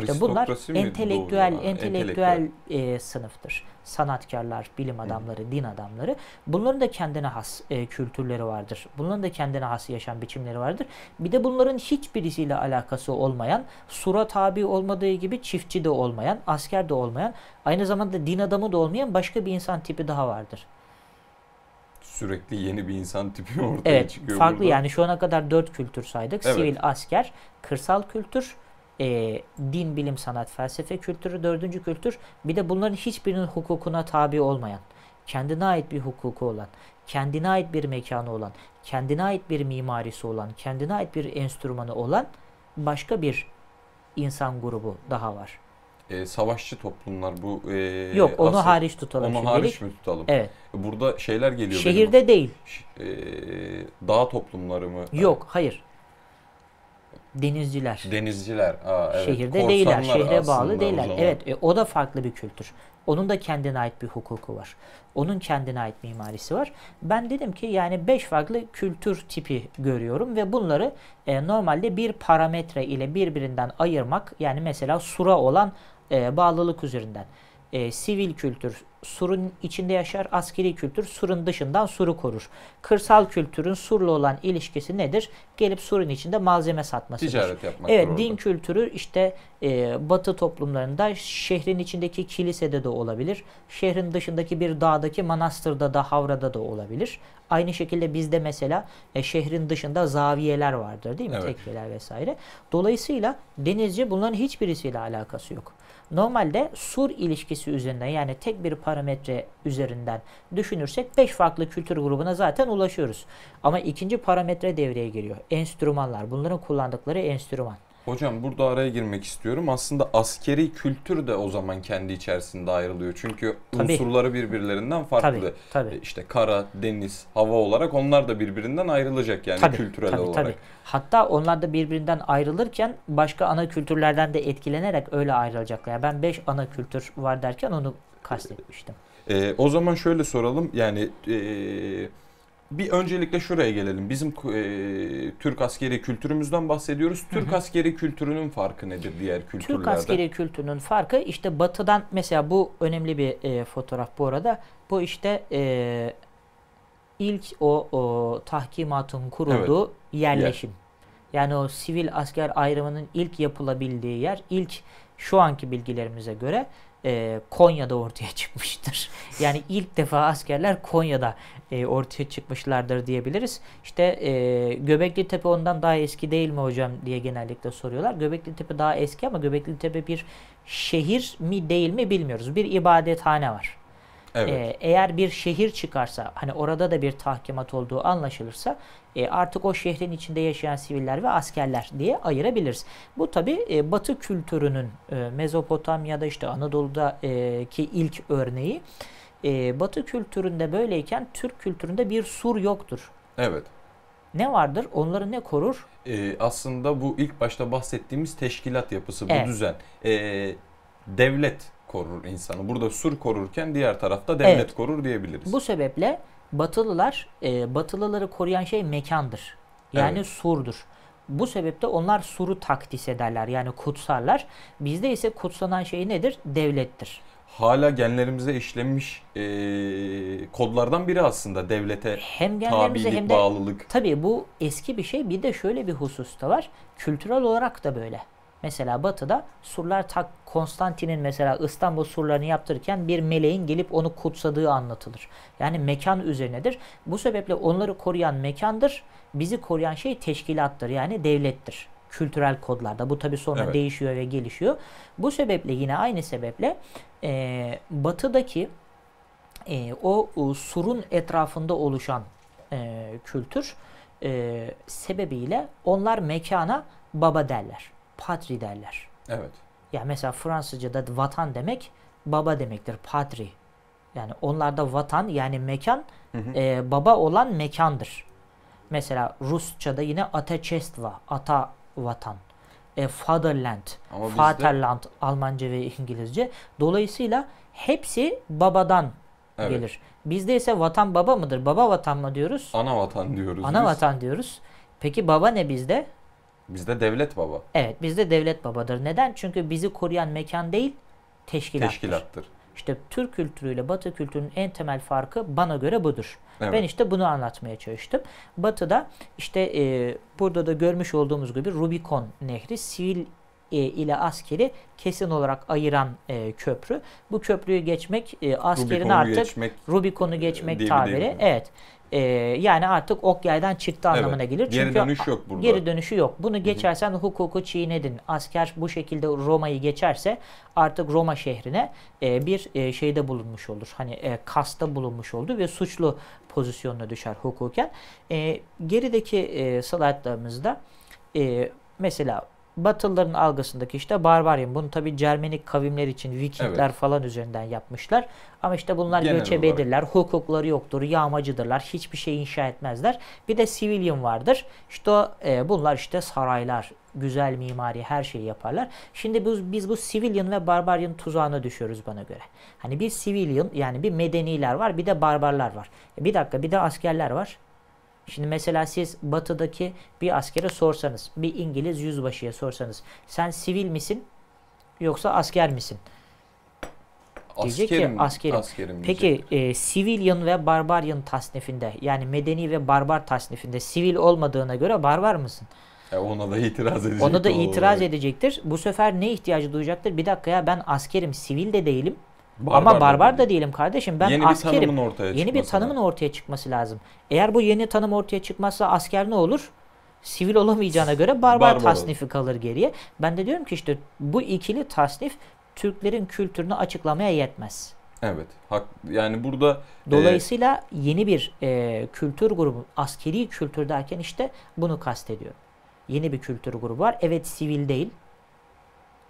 İşte bunlar entelektüel? Ha, entelektüel e, sınıftır. Sanatkarlar, bilim adamları, din adamları. Bunların da kendine has e, kültürleri vardır. Bunların da kendine has yaşam biçimleri vardır. Bir de bunların hiçbirisiyle alakası olmayan, sura tabi olmadığı gibi çiftçi de olmayan, asker de olmayan, aynı zamanda din adamı da olmayan başka bir insan tipi daha vardır. Sürekli yeni bir insan tipi ortaya Evet, çıkıyor farklı burada. yani şu ana kadar dört kültür saydık. Evet. Sivil, asker, kırsal kültür, e, din, bilim, sanat, felsefe kültürü, dördüncü kültür. Bir de bunların hiçbirinin hukukuna tabi olmayan, kendine ait bir hukuku olan, kendine ait bir mekanı olan, kendine ait bir mimarisi olan, kendine ait bir enstrümanı olan başka bir insan grubu daha var. E, savaşçı toplumlar bu. e, Yok onu asıl- hariç tutalım Onu şimdilik. hariç mi tutalım? Evet. Burada şeyler geliyor. benim- Şehirde değil. Ş- e, dağ toplumları mı? Yok, hayır. Denizciler. Denizciler. Aa, evet. Şehirde değiller, şehre bağlı değiller. Evet, e, o da farklı bir kültür. Onun da kendine ait bir hukuku var. Onun kendine ait mimarisi var. Ben dedim ki yani beş farklı kültür tipi görüyorum ve bunları e, normalde bir parametre ile birbirinden ayırmak yani mesela sura olan e, bağlılık üzerinden. E, sivil kültür surun içinde yaşar, askeri kültür surun dışından suru korur. Kırsal kültürün surla olan ilişkisi nedir? Gelip surun içinde malzeme satmasıdır. Ticaret yapmak. Evet din kültürü işte e, batı toplumlarında şehrin içindeki kilisede de olabilir. Şehrin dışındaki bir dağdaki manastırda da havrada da olabilir. Aynı şekilde bizde mesela e, şehrin dışında zaviyeler vardır değil mi? Evet. Tekkeler vesaire. Dolayısıyla denizci bunların hiçbirisiyle alakası yok. Normalde sur ilişkisi üzerinden yani tek bir parametre üzerinden düşünürsek 5 farklı kültür grubuna zaten ulaşıyoruz. Ama ikinci parametre devreye giriyor. Enstrümanlar. Bunların kullandıkları enstrüman. Hocam burada araya girmek istiyorum. Aslında askeri kültür de o zaman kendi içerisinde ayrılıyor. Çünkü Tabii. unsurları birbirlerinden farklı. Tabii, tabii. E, İşte kara, deniz, hava olarak onlar da birbirinden ayrılacak yani Tabii, kültürel tabii, olarak. tabii. Hatta onlar da birbirinden ayrılırken başka ana kültürlerden de etkilenerek öyle ayrılacaklar. Yani ben 5 ana kültür var derken onu kastetmiştim. E, o zaman şöyle soralım. Yani e, bir öncelikle şuraya gelelim. Bizim e, Türk askeri kültürümüzden bahsediyoruz. Türk askeri kültürünün farkı nedir diğer kültürlerde? Türk askeri kültürünün farkı işte batıdan mesela bu önemli bir e, fotoğraf bu arada. Bu işte e, ilk o, o tahkimatın kurulduğu yerleşim. Yani o sivil asker ayrımının ilk yapılabildiği yer ilk şu anki bilgilerimize göre e, Konya'da ortaya [laughs] çıkmıştır. Yani ilk defa askerler Konya'da e, ortaya çıkmışlardır diyebiliriz. İşte e, Göbekli Tepe ondan daha eski değil mi hocam diye genellikle soruyorlar. Göbekli Tepe daha eski ama Göbekli Tepe bir şehir mi değil mi bilmiyoruz. Bir ibadethane var. Evet. Ee, eğer bir şehir çıkarsa, hani orada da bir tahkimat olduğu anlaşılırsa e, artık o şehrin içinde yaşayan siviller ve askerler diye ayırabiliriz. Bu tabi e, Batı kültürünün e, Mezopotamya'da işte Anadolu'daki ilk örneği. E, Batı kültüründe böyleyken Türk kültüründe bir sur yoktur. evet. Ne vardır? Onları ne korur? E, aslında bu ilk başta bahsettiğimiz teşkilat yapısı, bu Evet. düzen. E, devlet korur insanı. Burada sur korurken diğer tarafta devlet Evet. korur diyebiliriz. Bu sebeple Batılılar, e, Batılıları koruyan şey mekandır. Yani Evet. surdur. Bu sebeple onlar suru takdis ederler yani kutsarlar. Bizde ise kutsanan şey nedir? Devlettir. Hala genlerimize işlenmiş e, kodlardan biri aslında devlete Hem tabilik, hem de bağlılık. tabii bu eski bir şey. Bir de şöyle bir husus da var. Kültürel olarak da böyle. Mesela Batı'da surlar tak Konstantin'in mesela İstanbul surlarını yaptırırken bir meleğin gelip onu kutsadığı anlatılır. Yani mekan üzerinedir. Bu sebeple onları koruyan mekandır. Bizi koruyan şey teşkilattır yani devlettir. Kültürel kodlarda. Bu tabi sonra Evet. değişiyor ve gelişiyor. Bu sebeple yine aynı sebeple e, batıdaki e, o, o surun etrafında oluşan e, kültür e, sebebiyle onlar mekana baba derler. Patri derler. Evet. Yani mesela Fransızca'da vatan demek baba demektir. Patri. Yani onlarda vatan yani mekan Hı hı. e, baba olan mekandır. Mesela Rusça'da yine Atachestva, ata vatan. E, fatherland, Ama bizde Vaterland Almanca ve İngilizce. Dolayısıyla hepsi babadan evet, gelir. Bizde ise vatan baba mıdır? Baba vatan mı diyoruz? ana vatan diyoruz Ana biz. vatan diyoruz. Peki baba ne bizde? Bizde devlet baba. Evet bizde devlet babadır. Neden? Çünkü bizi koruyan mekan değil teşkilattır. Teşkilattır. İşte Türk kültürüyle Batı kültürünün en temel farkı bana göre budur. Evet. Ben işte bunu anlatmaya çalıştım. Batı'da işte e, burada da görmüş olduğumuz gibi Rubicon Nehri sivil ile askeri kesin olarak ayıran e, köprü. Bu köprüyü geçmek e, askerin Rubicon'u artık geçmek Rubicon'u e, geçmek diye tabiri. Evet. E, yani artık ok yaydan çıktı Evet. anlamına gelir. Geri Çünkü dönüş yok burada. Geri dönüşü yok. Bunu geçersen hukuku çiğnedin. Asker bu şekilde Roma'yı geçerse artık Roma şehrine e, bir e, şeyde bulunmuş olur. Hani e, kasta bulunmuş oldu ve suçlu pozisyonuna düşer hukuken. E, gerideki e, slaytlarımızda e, mesela Batılıların algısındaki işte barbaryan. Bunu tabi Cermenik kavimler için Vikingler Evet. falan üzerinden yapmışlar. Ama işte bunlar Genel göçebedirler, hukukları yoktur, yağmacıdırlar, hiçbir şey inşa etmezler. Bir de civilian vardır. İşte o, e, bunlar işte saraylar, güzel mimari her şeyi yaparlar. Şimdi biz, biz bu civilian ve barbarian tuzağına düşüyoruz bana göre. Hani bir civilian yani bir medeniler var bir de barbarlar var. Bir dakika bir de askerler var. Şimdi mesela siz batıdaki bir askere sorsanız, bir İngiliz yüzbaşıya sorsanız sen sivil misin yoksa asker misin? Diyecek ki, Askerim, askerim. askerim diyecek. Peki e, civilian ve barbarian tasnifinde yani medeni ve barbar tasnifinde sivil olmadığına göre barbar mısın? E, ona da itiraz edecek. Ona da itiraz olarak. edecektir. Bu sefer ne ihtiyacı duyacaktır? Bir dakika ya ben askerim, sivil de değilim Barbar ama barbar da değil. değilim kardeşim. Ben Yeni bir askerim. tanımın ortaya Yeni bir tanımın lazım. ortaya çıkması lazım. Eğer bu yeni tanım ortaya çıkmazsa asker ne olur? Sivil olamayacağına göre barbar, Barbar olur. tasnifi kalır geriye. Ben de diyorum ki işte bu ikili tasnif Türklerin kültürünü açıklamaya yetmez. Evet. Hak, yani burada e, Dolayısıyla yeni bir e, kültür grubu, askeri kültür derken işte bunu kastediyorum. Yeni bir kültür grubu var. Evet sivil değil.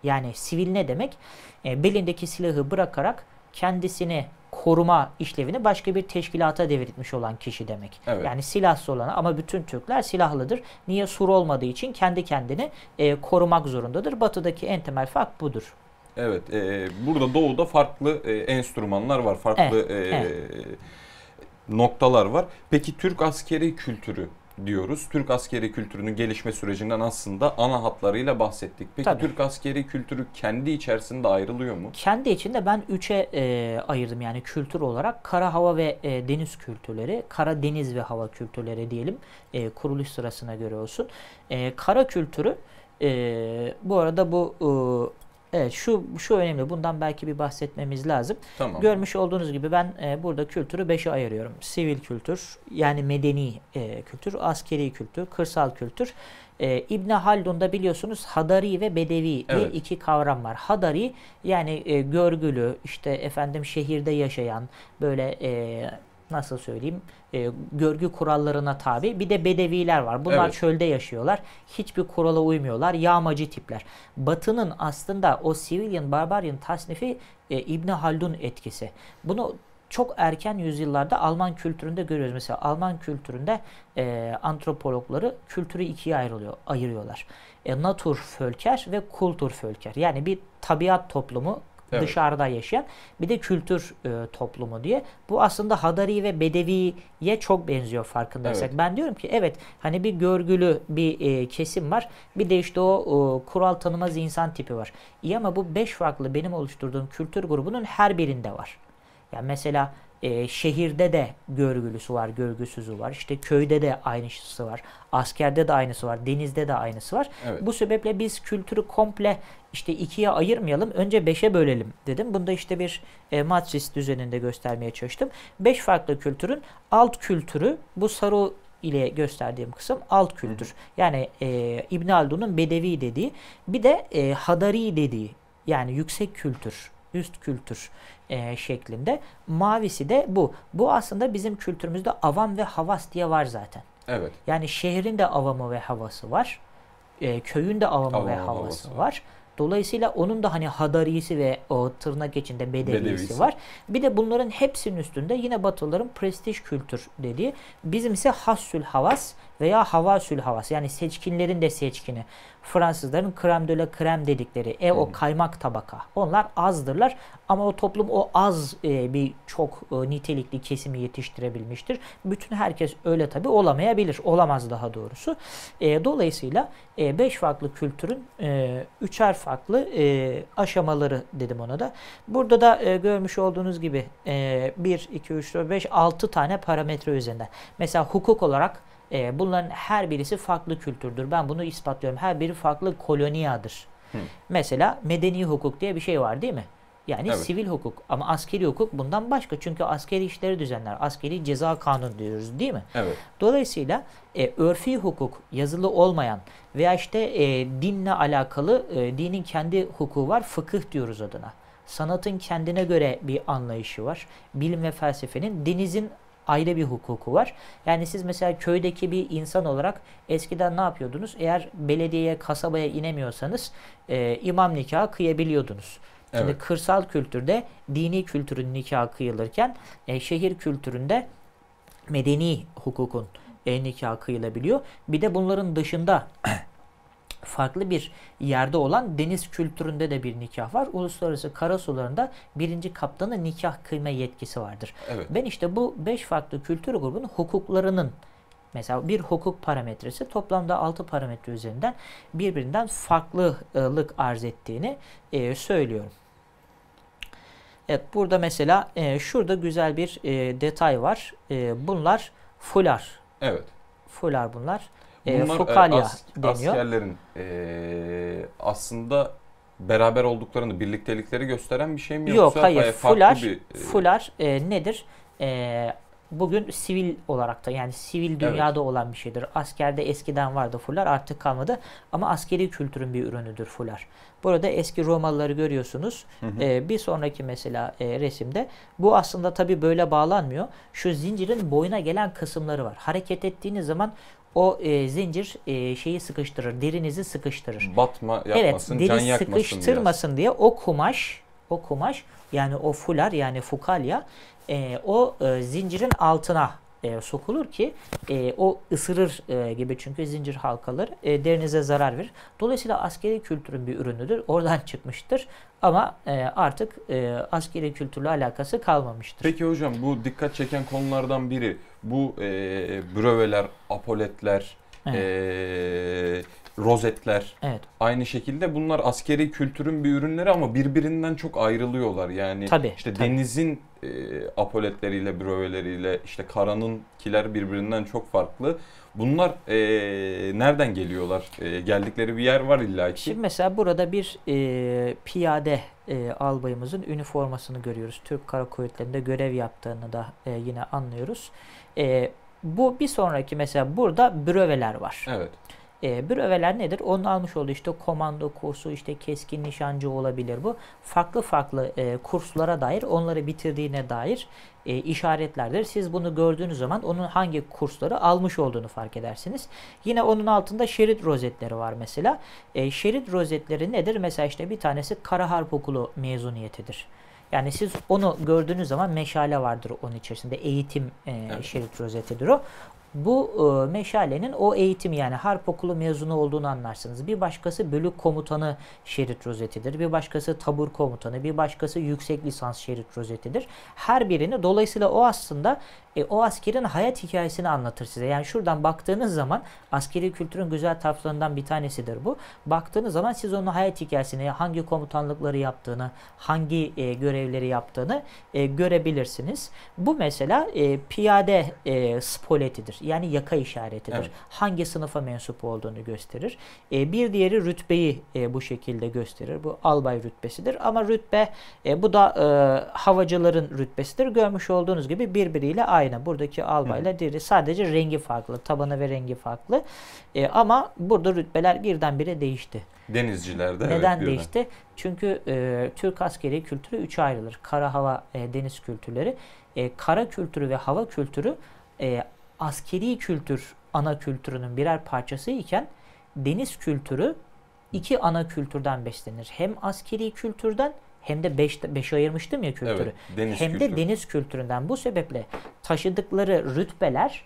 Yani sivil ne demek? E, belindeki silahı bırakarak kendisini koruma işlevini başka bir teşkilata devretmiş olan kişi demek. Evet. Yani silahsız olan ama bütün Türkler silahlıdır. Niye sur olmadığı için kendi kendini e, korumak zorundadır. Batıdaki en temel fark budur. Evet, e, burada doğuda farklı e, enstrümanlar var, farklı Evet, e, evet. noktalar var. Peki Türk askeri kültürü diyoruz. Türk askeri kültürünün gelişme sürecinden aslında ana hatlarıyla bahsettik. Peki Tabii. Türk askeri kültürü kendi içerisinde ayrılıyor mu? Kendi içinde ben üçe e, ayırdım yani kültür olarak kara hava ve e, deniz kültürleri, kara deniz ve hava kültürleri diyelim e, kuruluş sırasına göre olsun. E, kara kültürü e, bu arada bu e, evet şu şu önemli bundan belki bir bahsetmemiz lazım. Tamam. Görmüş olduğunuz gibi ben e, burada kültürü beşe ayırıyorum. Sivil kültür yani medeni e, kültür, askeri kültür, kırsal kültür. E, İbn Haldun'da biliyorsunuz Hadari ve Bedevi diye Evet. iki kavram var. Hadari yani e, görgülü, işte efendim şehirde yaşayan böyle e, nasıl söyleyeyim e, görgü kurallarına tabi. Bir de bedeviler var. Bunlar Evet. çölde yaşıyorlar. Hiçbir kurala uymuyorlar. Yağmacı tipler. Batı'nın aslında o civilian barbarian tasnifi e, İbn Haldun etkisi. Bunu çok erken yüzyıllarda Alman kültüründe görüyoruz. Mesela Alman kültüründe e, antropologları kültürü ikiye ayrılıyor, ayırıyorlar. E, Naturvölker ve Kulturvölker. Yani bir tabiat toplumu Evet. dışarıda yaşayan bir de kültür e, toplumu diye. Bu aslında Hadari ve Bedevi'ye çok benziyor farkındaysak. Evet. Ben diyorum ki evet hani bir görgülü bir e, kesim var. Bir de işte o e, kural tanımaz insan tipi var. İyi ama bu beş farklı benim oluşturduğum kültür grubunun her birinde var. Yani mesela e, şehirde de görgülüsü var, görgüsüzü var. İşte köyde de aynısı var. Askerde de aynısı var. Denizde de aynısı var. Evet. Bu sebeple biz kültürü komple işte ikiye ayırmayalım. Önce beşe bölelim dedim. Bunda işte bir e, matris düzeninde göstermeye çalıştım. Beş farklı kültürün alt kültürü bu sarı ile gösterdiğim kısım alt kültür. Yani e, İbn Haldun'un Bedevi dediği bir de e, Hadari dediği yani yüksek kültür, üst kültür e, şeklinde. Mavisi de bu. Bu aslında bizim kültürümüzde avam ve havas diye var zaten. Evet. Yani şehrin de avamı ve havası var. E, köyün de avamı ve ve havası havası var. var. Dolayısıyla onun da hani hadarisi ve o tırnak içinde bedevisi, Bedevisi. var. Bir de bunların hepsinin üstünde yine Batılıların prestij kültür dediği bizim ise hassül havas veya havasül havas yani seçkinlerin de seçkini. Fransızların krem de la krem dedikleri e o hı. kaymak tabaka. Onlar azdırlar ama o toplum o az e, bir çok e, nitelikli kesimi yetiştirebilmiştir. Bütün herkes öyle tabi olamayabilir. Olamaz daha doğrusu. E, dolayısıyla 5 farklı kültürün e, üçer farklı e, aşamaları dedim ona da. Burada da e, görmüş olduğunuz gibi e, 1, 2, 3, 4, 5, 6 tane parametre üzerinden. Mesela hukuk olarak e, bunların her birisi farklı kültürdür. Ben bunu ispatlıyorum. Her biri farklı koloniyadır. Hı. Mesela medeni hukuk diye bir şey var değil mi? Yani Evet. sivil hukuk ama askeri hukuk bundan başka. Çünkü askeri işleri düzenler. Askeri ceza kanunu diyoruz değil mi? Evet. Dolayısıyla e, örfi hukuk yazılı olmayan veya işte e, dinle alakalı e, dinin kendi hukuku var. Fıkıh diyoruz adına. Sanatın kendine göre bir anlayışı var. Bilim ve felsefenin denizin ayrı bir hukuku var. Yani siz mesela köydeki bir insan olarak eskiden ne yapıyordunuz? Eğer belediyeye, kasabaya inemiyorsanız e, imam nikahı kıyabiliyordunuz. Şimdi Evet. kırsal kültürde dini kültürün nikahı kıyılırken e, şehir kültüründe medeni hukukun e, nikahı kıyılabiliyor. Bir de bunların dışında farklı bir yerde olan deniz kültüründe de bir nikah var. Uluslararası karasularında birinci kaptanın nikah kıyma yetkisi vardır. Evet. Ben işte bu beş farklı kültür grubunun hukuklarının mesela bir hukuk parametresi toplamda 6 parametre üzerinden birbirinden farklılık arz ettiğini e, söylüyorum. Evet burada mesela e, şurada güzel bir e, detay var. E, bunlar fular. Evet. Fular bunlar. E, Bunlar e, fukalya as- deniyor. askerlerin e, aslında beraber olduklarını, birliktelikleri gösteren bir şey mi Yok yoksa hayır e, farklı fular bir e, fular e, nedir? E, bugün sivil olarak da yani sivil dünyada olan bir şeydir. Askerde eskiden vardı fular artık kalmadı ama askeri kültürün bir ürünüdür fular. Burada eski Romalıları görüyorsunuz. Hı hı. E, bir sonraki mesela e, resimde bu aslında tabi böyle bağlanmıyor. Şu zincirin boyuna gelen kısımları var. Hareket ettiğiniz zaman o e, zincir e, şeyi sıkıştırır, derinizi sıkıştırır. batma yapmasın, evet, can deri yakmasın diye. sıkıştırmasın diye o kumaş, o kumaş yani o fular yani fukalya e, o e, zincirin altına e, sokulur ki e, o ısırır e, gibi çünkü zincir halkaları e, derinize zarar verir. Dolayısıyla askeri kültürün bir ürünüdür. Oradan [laughs] çıkmıştır. Ama e, artık e, askeri kültürle alakası kalmamıştır. Peki hocam bu dikkat çeken konulardan biri bu e, bröveler, apoletler, Evet. e, rozetler Evet. aynı şekilde bunlar askeri kültürün bir ürünleri ama birbirinden çok ayrılıyorlar. Yani Tabii, işte tabii. denizin e, apoletleriyle, bröveleriyle işte karanınkiler birbirinden çok farklı. Bunlar e, nereden geliyorlar? E, geldikleri bir yer var illa ki. Şimdi mesela burada bir e, piyade e, albayımızın üniformasını görüyoruz. Türk Kara Kuvvetleri'nde görev yaptığını da e, yine anlıyoruz. E, bu bir sonraki mesela burada bröveler var. Evet. E, bröveler nedir? Onun almış olduğu işte komando kursu, işte keskin nişancı olabilir bu. Farklı farklı e, kurslara dair, onları bitirdiğine dair e, işaretlerdir. Siz bunu gördüğünüz zaman onun hangi kursları almış olduğunu fark edersiniz. Yine onun altında şerit rozetleri var mesela. E, şerit rozetleri nedir? Mesela işte bir tanesi Kara Harp Okulu mezuniyetidir. Yani siz onu gördüğünüz zaman meşale vardır onun içerisinde. Eğitim e, Evet. şerit rozetidir o. Bu e, meşalenin o eğitim yani harp okulu mezunu olduğunu anlarsınız. Bir başkası bölük komutanı şerit rozetidir. Bir başkası tabur komutanı, bir başkası yüksek lisans şerit rozetidir. Her birini dolayısıyla o aslında e, o askerin hayat hikayesini anlatır size. Yani şuradan baktığınız zaman askeri kültürün güzel taraflarından bir tanesidir bu. Baktığınız zaman siz onun hayat hikayesini, hangi komutanlıkları yaptığını, hangi e, görevleri yaptığını e, görebilirsiniz. Bu mesela e, piyade e, spoletidir. Yani yaka işaretidir. Evet. Hangi sınıfa mensup olduğunu gösterir. E, bir diğeri rütbeyi e, bu şekilde gösterir. Bu albay rütbesidir. Ama rütbe e, bu da e, havacıların rütbesidir. Görmüş olduğunuz gibi birbiriyle aynı. Buradaki albayla diğeri sadece rengi farklı. Tabanı ve rengi farklı. E, ama burada rütbeler birdenbire değişti. Denizcilerde evet, Neden birden. değişti? Çünkü e, Türk askeri kültürü üçe ayrılır. Kara, hava, e, deniz kültürleri. E, kara kültürü ve hava kültürü e, askeri kültür ana kültürünün birer parçası iken deniz kültürü iki ana kültürden beslenir. Hem askeri kültürden hem de beş, beş ayırmıştım ya kültürü. Evet, deniz hem kültürü. de deniz kültüründen. Bu sebeple taşıdıkları rütbeler,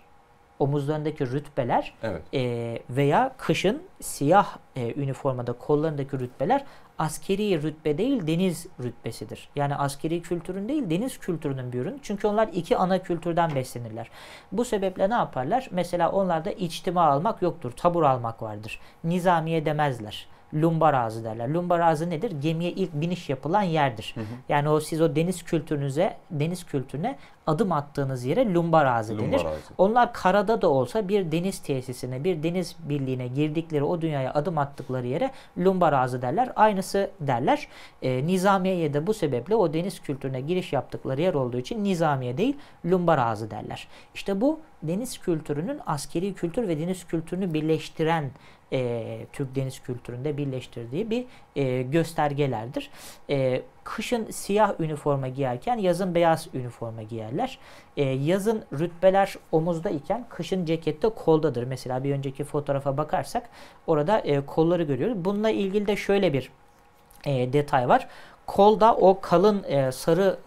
omuzlarındaki rütbeler Evet. e, veya kışın siyah e, üniformada kollarındaki rütbeler askeri rütbe değil deniz rütbesidir. Yani askeri kültürün değil deniz kültürünün bir ürünü. Çünkü onlar iki ana kültürden beslenirler. Bu sebeple ne yaparlar? Mesela onlarda içtima almak yoktur. Tabur almak vardır. Nizamiye demezler. Lumbar ağzı derler. Lumbar ağzı nedir? Gemiye ilk biniş yapılan yerdir. Yani o siz o deniz kültürünüze, deniz kültürüne adım attığınız yere lumbar ağzı denir. Lumbar ağzı. Onlar karada da olsa bir deniz tesisine, bir deniz birliğine girdikleri o dünyaya adım attıkları yere lumbar ağzı derler. Aynısı derler. E, Nizamiye'ye de bu sebeple o deniz kültürüne giriş yaptıkları yer olduğu için Nizamiye değil lumbar ağzı derler. İşte bu deniz kültürünün askeri kültür ve deniz kültürünü birleştiren e, Türk deniz kültüründe birleştirdiği bir e, göstergelerdir. E, kışın siyah üniforma giyerken yazın beyaz üniforma giyerler. E, yazın rütbeler omuzda iken kışın cekette koldadır. Mesela bir önceki fotoğrafa bakarsak orada e, kolları görüyoruz. Bununla ilgili de şöyle bir e, detay var. Kolda o kalın e, sarı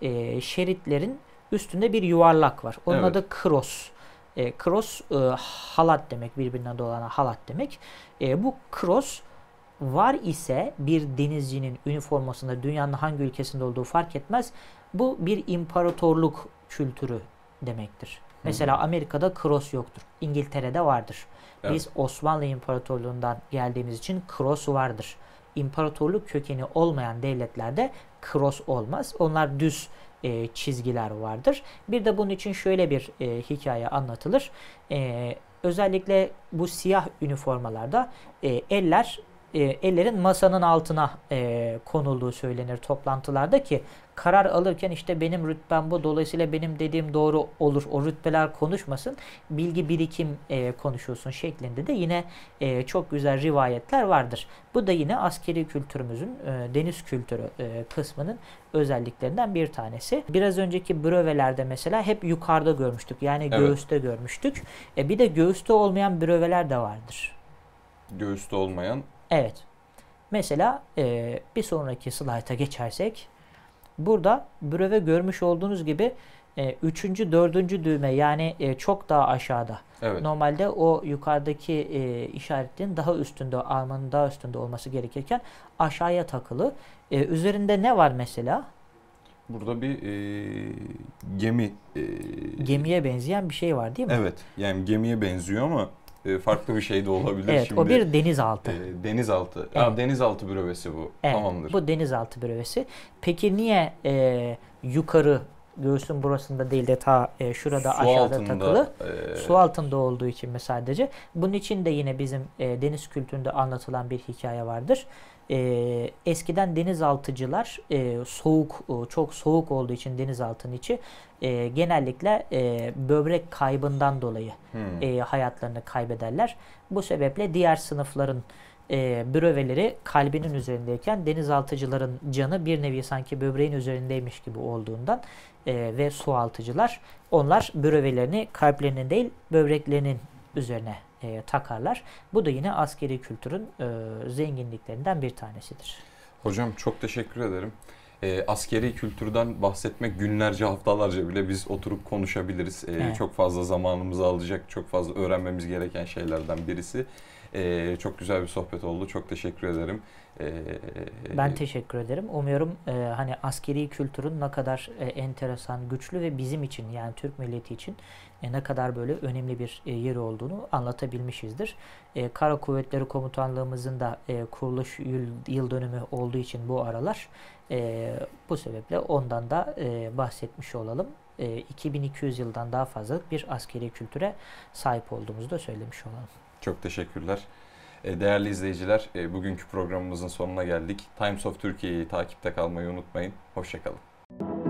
e, e, şeritlerin üstünde bir yuvarlak var. Onun Evet. adı kros. E, kros e, halat demek birbirine dolana halat demek. E, bu kros var ise bir denizcinin üniformasında dünyanın hangi ülkesinde olduğu fark etmez. Bu bir imparatorluk kültürü demektir. Mesela Amerika'da kros yoktur. İngiltere'de vardır. Evet. Biz Osmanlı İmparatorluğundan geldiğimiz için kros vardır. İmparatorluk kökeni olmayan devletlerde kros olmaz. Onlar düz e, çizgiler vardır. Bir de bunun için şöyle bir e, hikaye anlatılır. E, özellikle bu siyah üniformalarda e, eller e, ellerin masanın altına e, konulduğu söylenir toplantılarda ki karar alırken işte benim rütbem bu dolayısıyla benim dediğim doğru olur o rütbeler konuşmasın bilgi birikim e, konuşulsun şeklinde de yine e, çok güzel rivayetler vardır. Bu da yine askeri kültürümüzün e, deniz kültürü e, kısmının özelliklerinden bir tanesi. Biraz önceki brövelerde mesela hep yukarıda görmüştük yani Evet. göğüste görmüştük. E, bir de göğüste olmayan bröveler de vardır. Göğüste olmayan Evet. Mesela e, bir sonraki slayta geçersek burada bröve görmüş olduğunuz gibi e, üçüncü, dördüncü düğme yani e, çok daha aşağıda. evet. Normalde o yukarıdaki e, işaretin daha üstünde, armanın daha üstünde olması gerekirken aşağıya takılı. E, üzerinde ne var mesela? Burada bir e, gemi e, Gemiye benzeyen bir şey var değil mi? Evet. Yani gemiye benziyor ama e, farklı bir şey de olabilir. Evet, Şimdi o bir denizaltı. e, denizaltı. Evet. Ha, denizaltı bürövesi bu. Evet, Tamamdır. bu denizaltı brövesi. Peki niye e, yukarı göğsün burasında değil de ta e, şurada Su aşağıda altında, takılı? e, Su altında olduğu için mi sadece? Bunun için de yine bizim e, deniz kültüründe anlatılan bir hikaye vardır. E, eskiden denizaltıcılar e, soğuk, e, çok soğuk olduğu için denizaltının içi e, genellikle e, böbrek kaybından dolayı hmm, e, hayatlarını kaybederler. Bu sebeple diğer sınıfların e, büroveleri kalbinin üzerindeyken denizaltıcıların canı bir nevi sanki böbreğin üzerindeymiş gibi olduğundan e, ve sualtıcılar onlar bürövelerini kalplerinin değil böbreklerinin üzerine e, takarlar. Bu da yine askeri kültürün e, zenginliklerinden bir tanesidir. Hocam çok teşekkür ederim. E, askeri kültürden bahsetmek günlerce haftalarca bile biz oturup konuşabiliriz. E, Evet. Çok fazla zamanımızı alacak, çok fazla öğrenmemiz gereken şeylerden birisi. E, çok güzel bir sohbet oldu. Çok teşekkür ederim. E, Ben teşekkür ederim. Umuyorum e, hani askeri kültürün ne kadar e, enteresan, güçlü ve bizim için yani Türk milleti için e, ne kadar böyle önemli bir e, yeri olduğunu anlatabilmişizdir. E, Kara Kuvvetleri Komutanlığımızın da kuruluş yıl, dönümü olduğu için bu aralar bu sebeple ondan da bahsetmiş olalım. e, 2200 yıldan daha fazlalık bir askeri kültüre sahip olduğumuzu da söylemiş olalım. Çok teşekkürler. Değerli izleyiciler, bugünkü programımızın sonuna geldik. Times of Türkiye'yi takipte kalmayı unutmayın. Hoşçakalın.